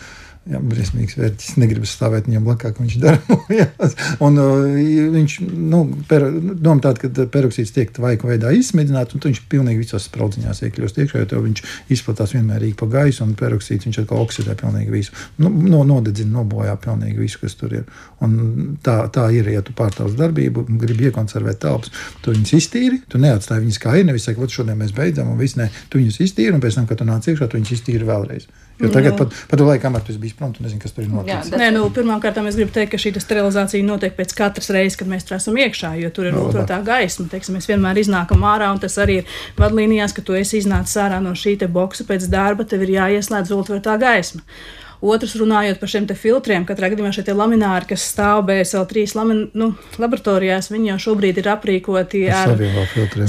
Jā, briesmīgs vērtības. Negribu stāvēt viņam blakus, viņš darbojas. un uh, viņš nu, per, doma tāda, ka peroksīds tiek vajag veidā izsmidināts, un viņš pilnīgi visās spraudziņās iekļūst iekšā, jo viņš izplatās vienmērīgi pa gaisu, un peroksīds viņš atkal oksidē pilnīgi visu. Nu, no, nodedzina, nobojā pilnīgi visu, kas tur ir. Un tā, tā ir, ja tu pārtauc darbību, gribi iekonservēt telpas, tu viņus iztīri, tu neatstāji viņus kā ir, nevis saki, ka šodien mēs beidzam, un viss ne, tu viņus iztīri, un pēc tam, kad tu nāc iekšā, tu viņus iztīri vēlreiz. Jo tagad, pat, pat laikam, kamēr tu biji prom, tu nezini, kas tur ir noticis. Nē, nu, pirmkārt, es gribu teikt, ka šī sterilizācija notiek pēc katras reizes, kad mēs tur esam iekšā, jo tur ir no, otrā gaisma. Teiksim, mēs vienmēr iznākam ārā, un tas arī ir vadlīnijās, ka tu esi iznācis ārā no šī boxa pēc darba, tev ir jāieslēdz otrā gaisma. Otrs, runājot par šiem filtriem, katrā gadījumā šie lamināri, kas stāv BSL3 lamin, nu, laboratorijās, viņi jau šobrīd ir aprīkoti ar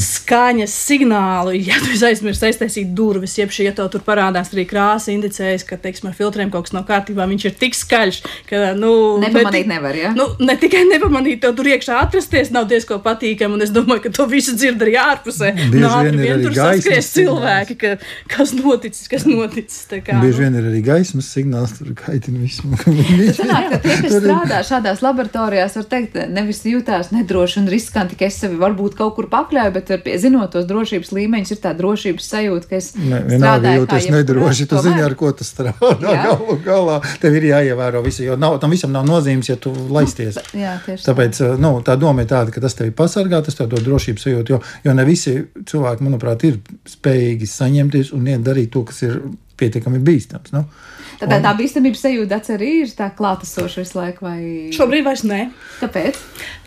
skaņas signālu. Ja tu aizmirsti aiztaisīt durvis, jeb šī, ja tev tur parādās arī krāsa, indicējas, ka, teiksim, ar filtriem kaut kas nav kārtībā, viņš ir tik skaļš, ka, nu, nepamanīt ne, nevar, ja? Nu, ne tikai nepamanīt, tev tur iekšā atrasties nav diezko patīkami, un es domāju, ka to visu dzird arī ārpusē. Bieži no, vien ir arī gaismas cilvēki, ka, kas noticis, kas noticis. Kā, Bieži nu. vien ir arī gaismas signāls signāls tur kaitina visu. Kas strādā šādās laboratorijās, var teikt, nevis jūtās nedroši un riskanti, ka es sevi varbūt kaut kur pakļauju, bet ar, zinot tos drošības līmeņus, ir tā drošības sajūta, ka es ne, vienalga jūtos nedroši. Tu zini, ar ko tu strādā galu galā. Tev ir jāievēro visu, jo nav, tam visam nav nozīmes, ja tu laisties. Jā, Tāpēc tā. Nu, tā doma ir tāda, ka tas tevi pasargā, tas tev dod drošības sajūtu, jo, jo ne visi cilvēki, manuprāt, ir spējīgi saņemties un darīt to, kas ir pietiekami bīstams. Nu? Tad un... tā bīstamības sajūta arī ir tā klātesoša visu laiku. Vai... Šobrīd vairs nē. Kāpēc?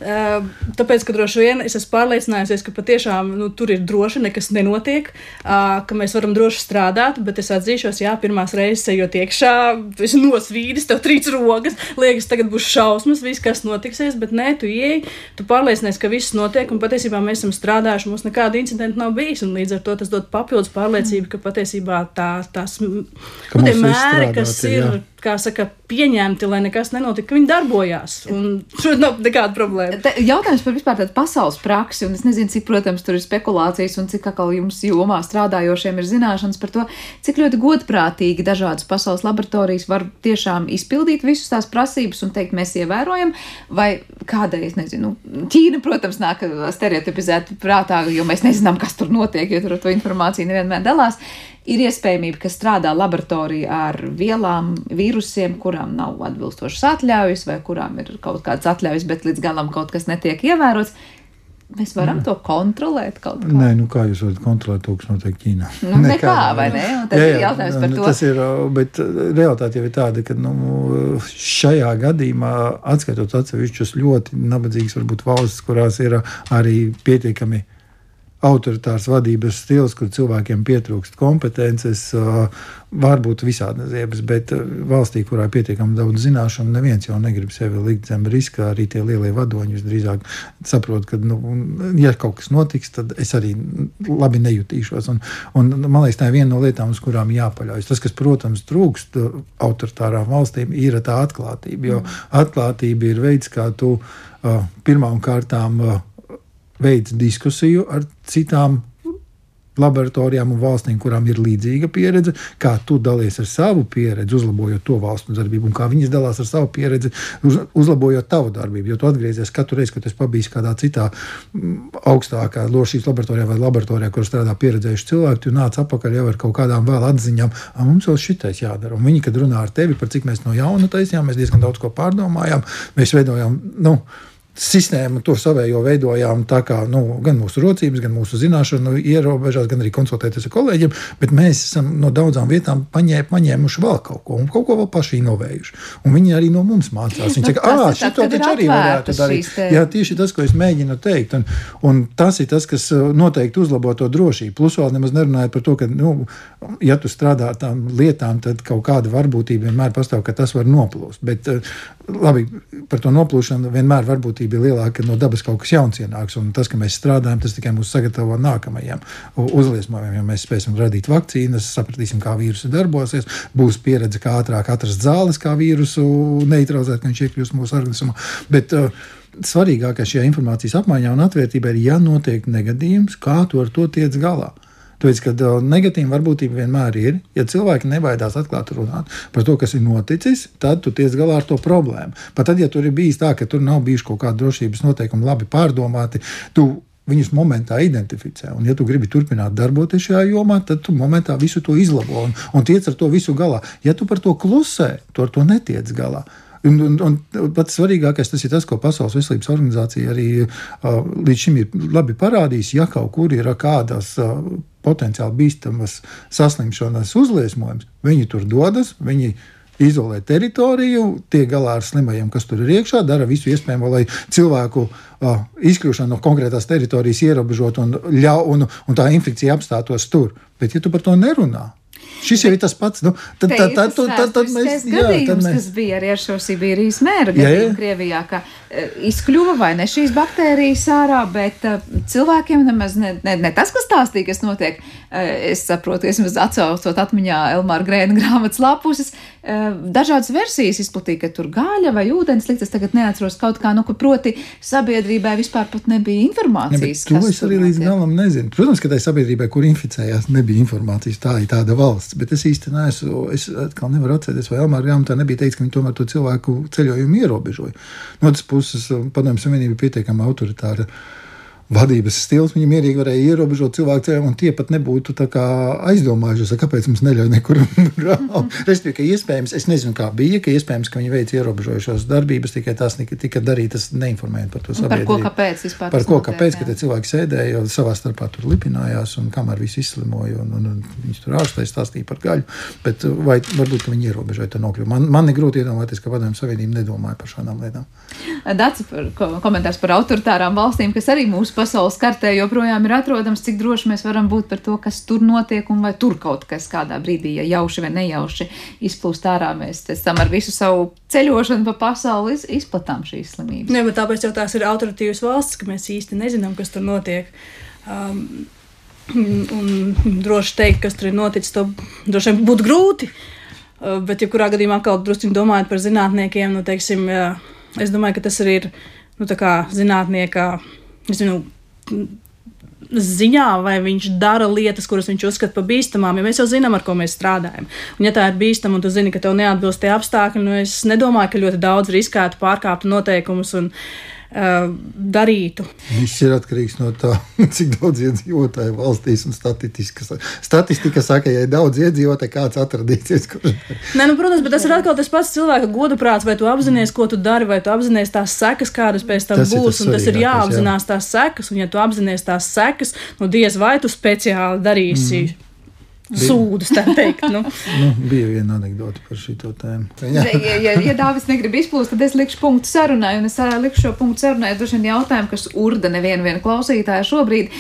Uh, tāpēc, ka droši vien es esmu pārliecinājusies, ka patiešām nu, tur ir droši, nekas nenotiek, uh, ka mēs varam droši strādāt, bet es atzīšos, jā, pirmās reizes ejot iekšā, es nosvīdis, tev trīc rokas, liekas, tagad būs šausmas, viss, kas notiksies, bet nē, tu ieej, tu pārliecinies, ka viss notiek, un patiesībā mēs esam strādājuši, mums nekāda incidenta nav bijis, un līdz ar to tas dod papildus pārliecību, ka patiesībā tā, tās, nu, tie mēri, kas ir, jā. Kā saka, pieņemti, lai nekas nenotika, viņi darbojās. Un šeit nav nekāda problēma. Te, jautājums par vispār tādu pasaules praksi, un es nezinu, cik, protams, tur ir spekulācijas, un cik atkal jums jomā strādājošiem ir zināšanas par to, cik ļoti godprātīgi dažādas pasaules laboratorijas var tiešām izpildīt visus tās prasības un teikt, mēs ievērojam, vai kādai, es nezinu, Ķīna, protams, nāk stereotipizēt prātā, jo mēs nezinām, kas tur notiek, jo tur ar to informāciju nevienmēr dalās ir iespējamība, ka strādā laboratorijā ar vielām, vīrusiem, kurām nav atbilstošas atļaujas, vai kurām ir kaut kādas atļaujas, bet līdz galam kaut kas netiek ievērots. Mēs varam mm. to kontrolēt kaut kā. Nē, nu kā jūs varat kontrolēt to, kas notiek Ķīnā? Nu, nekā, nekā, vai ne? Un tas jā, jā, ir jautājums par to. Tas ir, bet realitāte jau ir tāda, ka nu, šajā gadījumā, atskaitot atsevišķus ļoti nabadzīgas varbūt valstis, kurās ir arī pietiekami autoritārs vadības stils, kur cilvēkiem pietrūkst kompetences, var būt visādas ziebas, bet valstī, kurā ir pietiekami daudz zināšanu, neviens jau negrib sevi likt zem riska. Arī tie lielie vadoņi visdrīzāk saprot, ka, nu, ja kaut kas notiks, tad es arī labi nejutīšos. Un, un, man liekas, tā ir viena no lietām, uz kurām jāpaļaujas. Tas, kas, protams, trūkst autoritārām valstīm, ir tā atklātība. Jo atklātība ir veids, kā tu uh, pirmām kārtām uh, veids diskusiju ar citām laboratorijām un valstīm, kurām ir līdzīga pieredze, kā tu dalies ar savu pieredzi, uzlabojot to valstu darbību, un kā viņas dalās ar savu pieredzi, uz, uzlabojot tavu darbību. Jo tu atgriezies katru reizi, kad esi pabijis kādā citā mm, augstākā lošības laboratorijā vai laboratorijā, kur strādā pieredzējuši cilvēki, tu nāc atpakaļ jau ar kaut kādām vēl atziņām, ka mums vēl šitais jādara. Un viņi, kad runā ar tevi par cik mēs no jauna taisījām, mēs diezgan daudz ko pārdomājām, mēs veidojām. Nu, sistēmu to savējo veidojām tā kā nu, gan mūsu rocības, gan mūsu zināšanu ierobežās, gan arī konsultēties ar kolēģiem, bet mēs esam no daudzām vietām paņē, paņēmuši vēl kaut ko un kaut ko vēl paši inovējuši. Un viņi arī no mums mācās. Viņi nu, saka, ah, šito taču arī varētu darīt. Jā, tieši tas, ko es mēģinu teikt. Un, un tas ir tas, kas uh, noteikti uzlabo to drošību. Plus vēl nemaz nerunājot par to, ka, nu, ja tu strādā ar tām lietām, tad kaut kāda varbūtība vienmēr pastāv, ka tas var noplūst. Bet, uh, labi, par to noplūšanu vienmēr varbūtība vērtība ir lielāka, ka no dabas kaut kas jauns ienāks. Un tas, ka mēs strādājam, tas tikai mūs sagatavo nākamajiem uzliesmojumiem. Ja mēs spēsim radīt vakcīnas, sapratīsim, kā vīrusu darbosies, būs pieredze, kā ātrāk atrast zāles, kā vīrusu neutralizēt, ka viņš iekļūst mūsu organismā. Bet, uh, Svarīgākais šajā informācijas apmaiņā un atvērtībā ir, ja notiek negadījums, kā tu ar to tiec galā. Tāpēc, ka negatīva varbūtība vienmēr ir. Ja cilvēki nebaidās atklāt runāt par to, kas ir noticis, tad tu tiec galā ar to problēmu. Pat tad, ja tur ir bijis tā, ka tur nav bijuši kaut kādi drošības noteikumi labi pārdomāti, tu viņus momentā identificē. Un, ja tu gribi turpināt darboties šajā jomā, tad tu momentā visu to izlabo un, un tiec ar to visu galā. Ja tu par to klusē, tu ar to netiec galā. Un, un, un pats svarīgākais tas ir tas, ko Pasaules veselības organizācija arī uh, līdz šim ir labi parādījusi. Ja kaut kur ir kādas uh, potenciāli bīstamas saslimšanas uzliesmojums, viņi tur dodas, viņi izolē teritoriju, tiek galā ar slimajiem, kas tur ir iekšā, dara visu iespējamo, lai cilvēku uh, izkļūšanu no konkrētās teritorijas ierobežotu un, ļau, un, un tā infekcija apstātos tur. Bet, ja tu par to nerunā, Šis jau ir tas pats. Nu, tad, tad, tad, tad, tad, tad mēs, jā, tad mēs... kas bija arī ar šo Sibīrijas mēra gadījumu Krievijā, ka izkļuva vai ne šīs baktērijas ārā, bet uh, cilvēkiem nemaz ne, ne, ne tas, kas stāstīja, kas notiek. Uh, es saprotu, es maz atcaucot atmiņā Elmāra Grēna grāmatas lapuses, dažādas versijas izplatīja, ka tur gāļa vai ūdens liktas, tagad neatceros kaut kā, nu, ka proti sabiedrībai vispār pat nebija informācijas. Ne, to es arī līdz galam nezinu. Protams, ka tai sabiedrībai, kur inficējās, nebija informācijas. Tā ir tāda valsts valsts, bet es īsti neesmu, es atkal nevaru atcerēties, vai Elmāra grāmatā nebija teikts, ka viņi tomēr to cilvēku ceļojumu ierobežoja. No otras puses, padomju savienība ir pietiekami autoritāra vadības stils. Viņi mierīgi varēja ierobežot cilvēku un tie pat nebūtu aizdomājušies, kāpēc mums neļauj nekur braukt. Respektīvi, ka iespējams, es nezinu, kā bija, ka iespējams, ka viņi veic ierobežojušās darbības, tikai tās tika darītas neinformējot par to sabiedrību. Par ko, kāpēc vispār? Par ko, kāpēc, ka tie cilvēki sēdēja, savā starpā tur lipinājās, un kamēr visi izslimoja, un, un, un viņi tur ārstē stāstīja par gaļu, bet vai varbūt viņi ierobežoja to nokļuvu. Man, man ir grūti iedomāties, ka padomju savienība nedomāja par šādām lietām. Dats par komentārs par autoritārām valstīm, kas arī mūsu pasaules kartē joprojām ir atrodams, cik droši mēs varam būt par to, kas tur notiek un vai tur kaut kas kādā brīdī, ja jauši vai nejauši izplūst ārā. Mēs tam ar visu savu ceļošanu pa pasauli iz, izplatām šīs slimības. Ne, bet tāpēc jau tās ir autoritīvas valsts, ka mēs īsti nezinām, kas tur notiek. Um, un droši teikt, kas tur ir noticis, to droši vien būtu grūti. Uh, bet, ja kurā gadījumā atkal drusku domājot par zinātniekiem, nu, teiksim, jā, es domāju, ka tas arī ir nu, zinātnieka zinu, ziņā, vai viņš dara lietas, kuras viņš uzskata par bīstamām, jo mēs jau zinām, ar ko mēs strādājam. Un, ja tā ir bīstama, un tu zini, ka tev neatbilst tie apstākļi, nu es nedomāju, ka ļoti daudz riskētu pārkāpt noteikumus. Un, darītu. Viss ir atkarīgs no tā, cik daudz iedzīvotāju valstīs un. Statistika saka, ja ir daudz iedzīvotāju, kāds atradīsies. Kurš... Nē, nu, protams, bet tas ir atkal tas pats cilvēka godaprāts, vai tu apzinājies, ko tu dari, vai tu apzinājies tās sekas, kādas pēc tam tas būs. Tas un tas ir jāapzinās jā. tās sekas, un ja tu apzinājies tās sekas, nu diez vai tu speciāli darīsi. Mm sūdus, tā teikt. Nu. nu, bija viena anekdote par šo tēmu. ja, ja, ja Dāvis negrib izplūst, tad es likšu punktu sarunai, un es likšu šo punktu sarunai droši vien jautājumu, kas urda nevienu klausītāju šobrīd,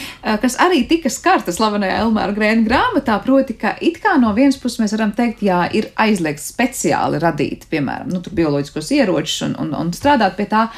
kas arī tika skarta slavenajā Elmāra Grēna grāmatā, proti, ka it kā no vienas puses mēs varam teikt, jā, ir aizliegts speciāli radīt, piemēram, nu, bioloģiskos ieročus un, un, un strādāt pie tā,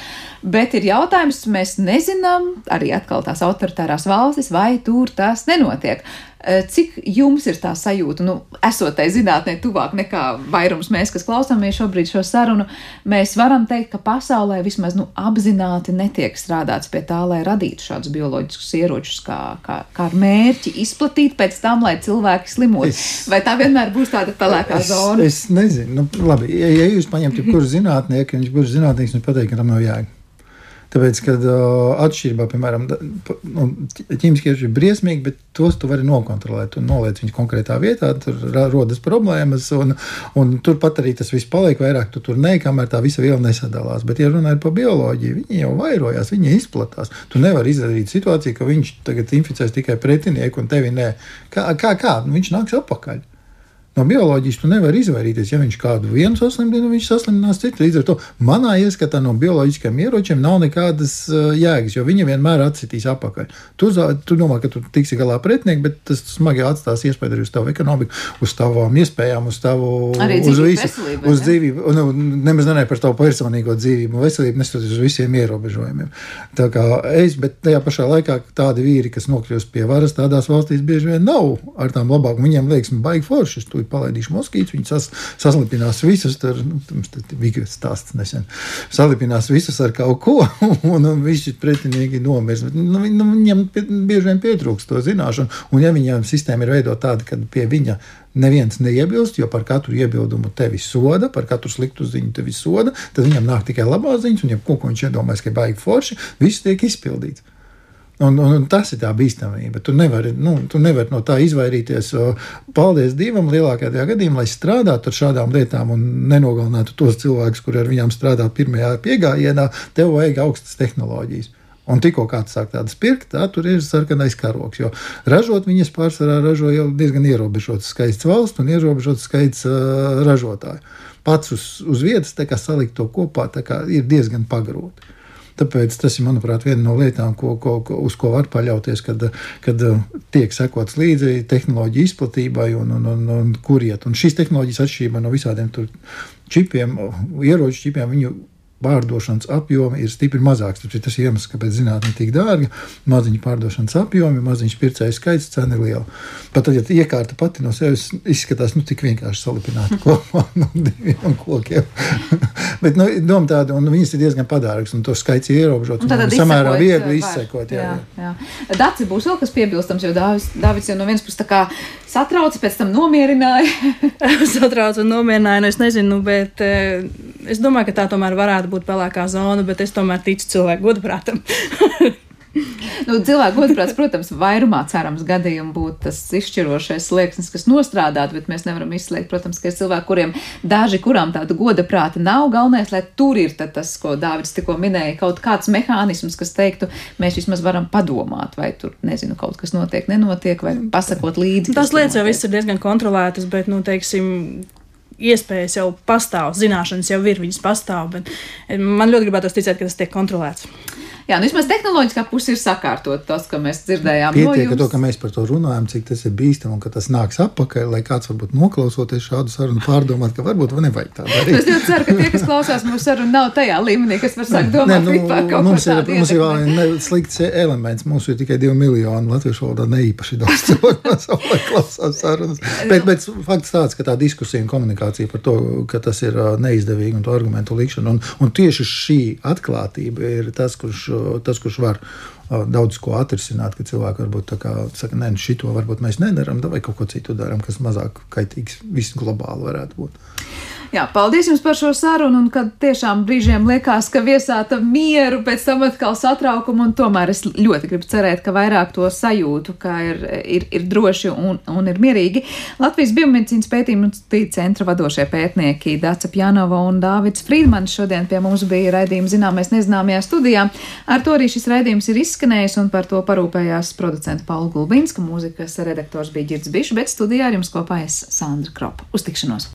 bet ir jautājums, mēs nezinām, arī atkal tās autoritārās valstis, vai tur tas nenotiek. Eh, cik jums ir tā sajūta, nu, esot tai zinātnē tuvāk nekā vairums mēs, kas klausāmies šobrīd šo sarunu, mēs varam teikt, ka pasaulē vismaz nu, apzināti netiek strādāts pie tā, lai radītu šādus bioloģiskus ieročus, kā, kā, kā ar mērķi izplatīt pēc tam, lai cilvēki slimotu. Es, Vai tā vienmēr būs tāda pelēkā es, zona? Es nezinu. Nu, labi, ja, ja jūs paņemat jebkuru zinātnieku, viņš būs zinātnieks, viņš pateiks, ka tam nav jēga. Tāpēc, kad uh, atšķirībā, piemēram, nu, ķīmiskie ieroči ir briesmīgi, bet tos tu vari nokontrolēt. Tu noliec viņus konkrētā vietā, tur rodas problēmas, un, un turpat arī tas viss paliek vairāk. Tu tur nē, kamēr tā visa viela nesadalās. Bet, ja runājot par bioloģiju, viņi jau vairojās, viņi izplatās. Tu nevari izdarīt situāciju, ka viņš tagad inficēs tikai pretinieku un tevi nē. Kā, kā, kā? Nu, viņš nāks atpakaļ. No bioloģijas tu nevari izvairīties. Ja viņš kādu vienu saslimtina, viņš saslimtinās citu. Līdz ar to manā ieskatā no bioloģiskiem ieročiem nav nekādas uh, jēgas, jo viņi vienmēr atsitīs atpakaļ. Tu, tu domā, ka tu tiksi galā pretinieki, bet tas smagi atstās iespēju arī uz tavu ekonomiku, uz tavām iespējām, uz tavu uz visu, veselību, uz dzīvību. Nu, nemaz nenē par tavu personīgo dzīvību, veselību, neskatoties uz visiem ierobežojumiem. Tā kā es, bet tajā pašā laikā tādi vīri, kas nokļūst pie varas, tādās valstīs bieži vien nav ar tām labākām. Viņiem liekas, baigi forši tūlīt palaidīšu moskītus, viņi sas, saslipinās visus, tur, nu, bija stāsts nesen, salipinās visus ar kaut ko, un, un visi pretinieki nomirs. Nu, nu, viņam bieži vien pietrūkst to zināšanu, un ja viņam sistēma ir veidota tāda, ka pie viņa neviens neiebilst, jo par katru iebildumu tevi soda, par katru sliktu ziņu tevi soda, tad viņam nāk tikai labās ziņas, un ja ko viņš iedomājas, ka baigi forši, viss tiek izpildīts. Un, un, tas ir tā bīstamība. Tu nevari, nu, tu nevari no tā izvairīties. Paldies Dievam, lielākajā gadījumā, lai strādātu ar šādām lietām un nenogalinātu tos cilvēkus, kuriem ar viņiem strādā pirmajā piegājienā. Tev vajag augstas tehnoloģijas. Un tikko kāds sāk tādas pirkt, tā tur ir sarkanais karoks. Jo ražot viņas pārsvarā ražo jau diezgan ierobežots skaits valsts un ierobežots skaits uh, ražotāju. Pats uz, uz vietas salikt to kopā ir diezgan pagrūti. Tāpēc tas ir, manuprāt, viena no lietām, ko, ko, ko, uz ko var paļauties, kad, kad uh, tiek sekots līdzi tehnoloģiju izplatībai un, un, un, un kur iet. Un šīs tehnoloģijas atšķirībā no visādiem čipiem, ieroču čipiem, viņu pārdošanas apjomi ir stipri mazāks. Tas ir tas iemesls, kāpēc zinātnē ir tik dārga. Maziņa pārdošanas apjomi, maziņš pircēju skaits, cena ir liela. Pat tad, ja iekārta pati no sevis izskatās nu, tik vienkārši salipināta kopā no diviem kokiem. Bet nu, doma tāda, un viņas ir diezgan padārgas, un to skaits ir ierobežots. Tad samērā viegli izsekot. Jā, jā. jā. Daci būs vēl kas piebilstams, jo Dāvids jau no vienas puses tā kā satrauca, pēc tam nomierināja. satrauca un nomierināja, nu es nezinu, bet eh, es domāju, ka tā tomēr varētu būt pelēkā zona, bet es tomēr ticu cilvēku godprātam. nu, cilvēku godprāts, protams, vairumā cerams gadījumu būtu tas izšķirošais slieksnis, kas nostrādātu, bet mēs nevaram izslēgt, protams, ka ir cilvēki, kuriem daži, kurām tāda goda prāta nav, galvenais, lai tur ir tas, ko Dāvids tikko minēja, kaut kāds mehānisms, kas teiktu, mēs vismaz varam padomāt, vai tur, nezinu, kaut kas notiek, nenotiek, vai pasakot līdzi. Tas lietas jau viss ir diezgan kontrolētas, bet, nu, teiksim, iespējas jau pastāv, zināšanas jau ir, viņas pastāv, man ļoti gribētu ticēt, ka tas tiek kontrolēts. Jā, nu vismaz tehnoloģiskā puse ir sakārtot tas, ko mēs dzirdējām. Pietiek, no jums... to, ka mēs par to runājam, cik tas ir bīstami un ka tas nāks atpakaļ, lai kāds varbūt noklausoties šādu sarunu pārdomāt, ka varbūt nevajag tā darīt. es ļoti ceru, ka tie, kas klausās mūsu sarunu, nav tajā līmenī, kas var sākt domāt, ne, nu, par kaut mums ir, mums ir vēl ne, slikts elements. Mums ir tikai divi miljoni latviešu valodā neīpaši daudz cilvēku savulaik klausās sarunas. Bet, bet fakts tāds, ka tā diskusija un komunikācija par to, ka tas ir neizdevīgi un to argumentu likšana. Un, un tieši šī atklātība ir tas, kurš tas, kurš var daudz ko atrisināt, ka cilvēki varbūt tā kā saka, nē, nu šito varbūt mēs nedaram, vai kaut ko citu darām, kas mazāk kaitīgs viss globāli varētu būt. Jā, paldies jums par šo sarunu, un kad tiešām brīžiem liekas, ka viesāta mieru, pēc tam atkal satraukumu, un tomēr es ļoti gribu cerēt, ka vairāk to sajūtu, ka ir, ir, ir droši un, un ir mierīgi. Latvijas biomedicīnas pētījumu centra vadošie pētnieki Dāca Pjanova un Dāvids Frīdmans šodien pie mums bija raidījuma zināmais nezināmajā studijā. Ar to arī šis raidījums ir izskanējis, un par to parūpējās producenta Paula Gulbinska, mūzikas redaktors bija Girds Bišs, bet studijā ar jums kopā es Sandra Kropa. Uz tikšanos!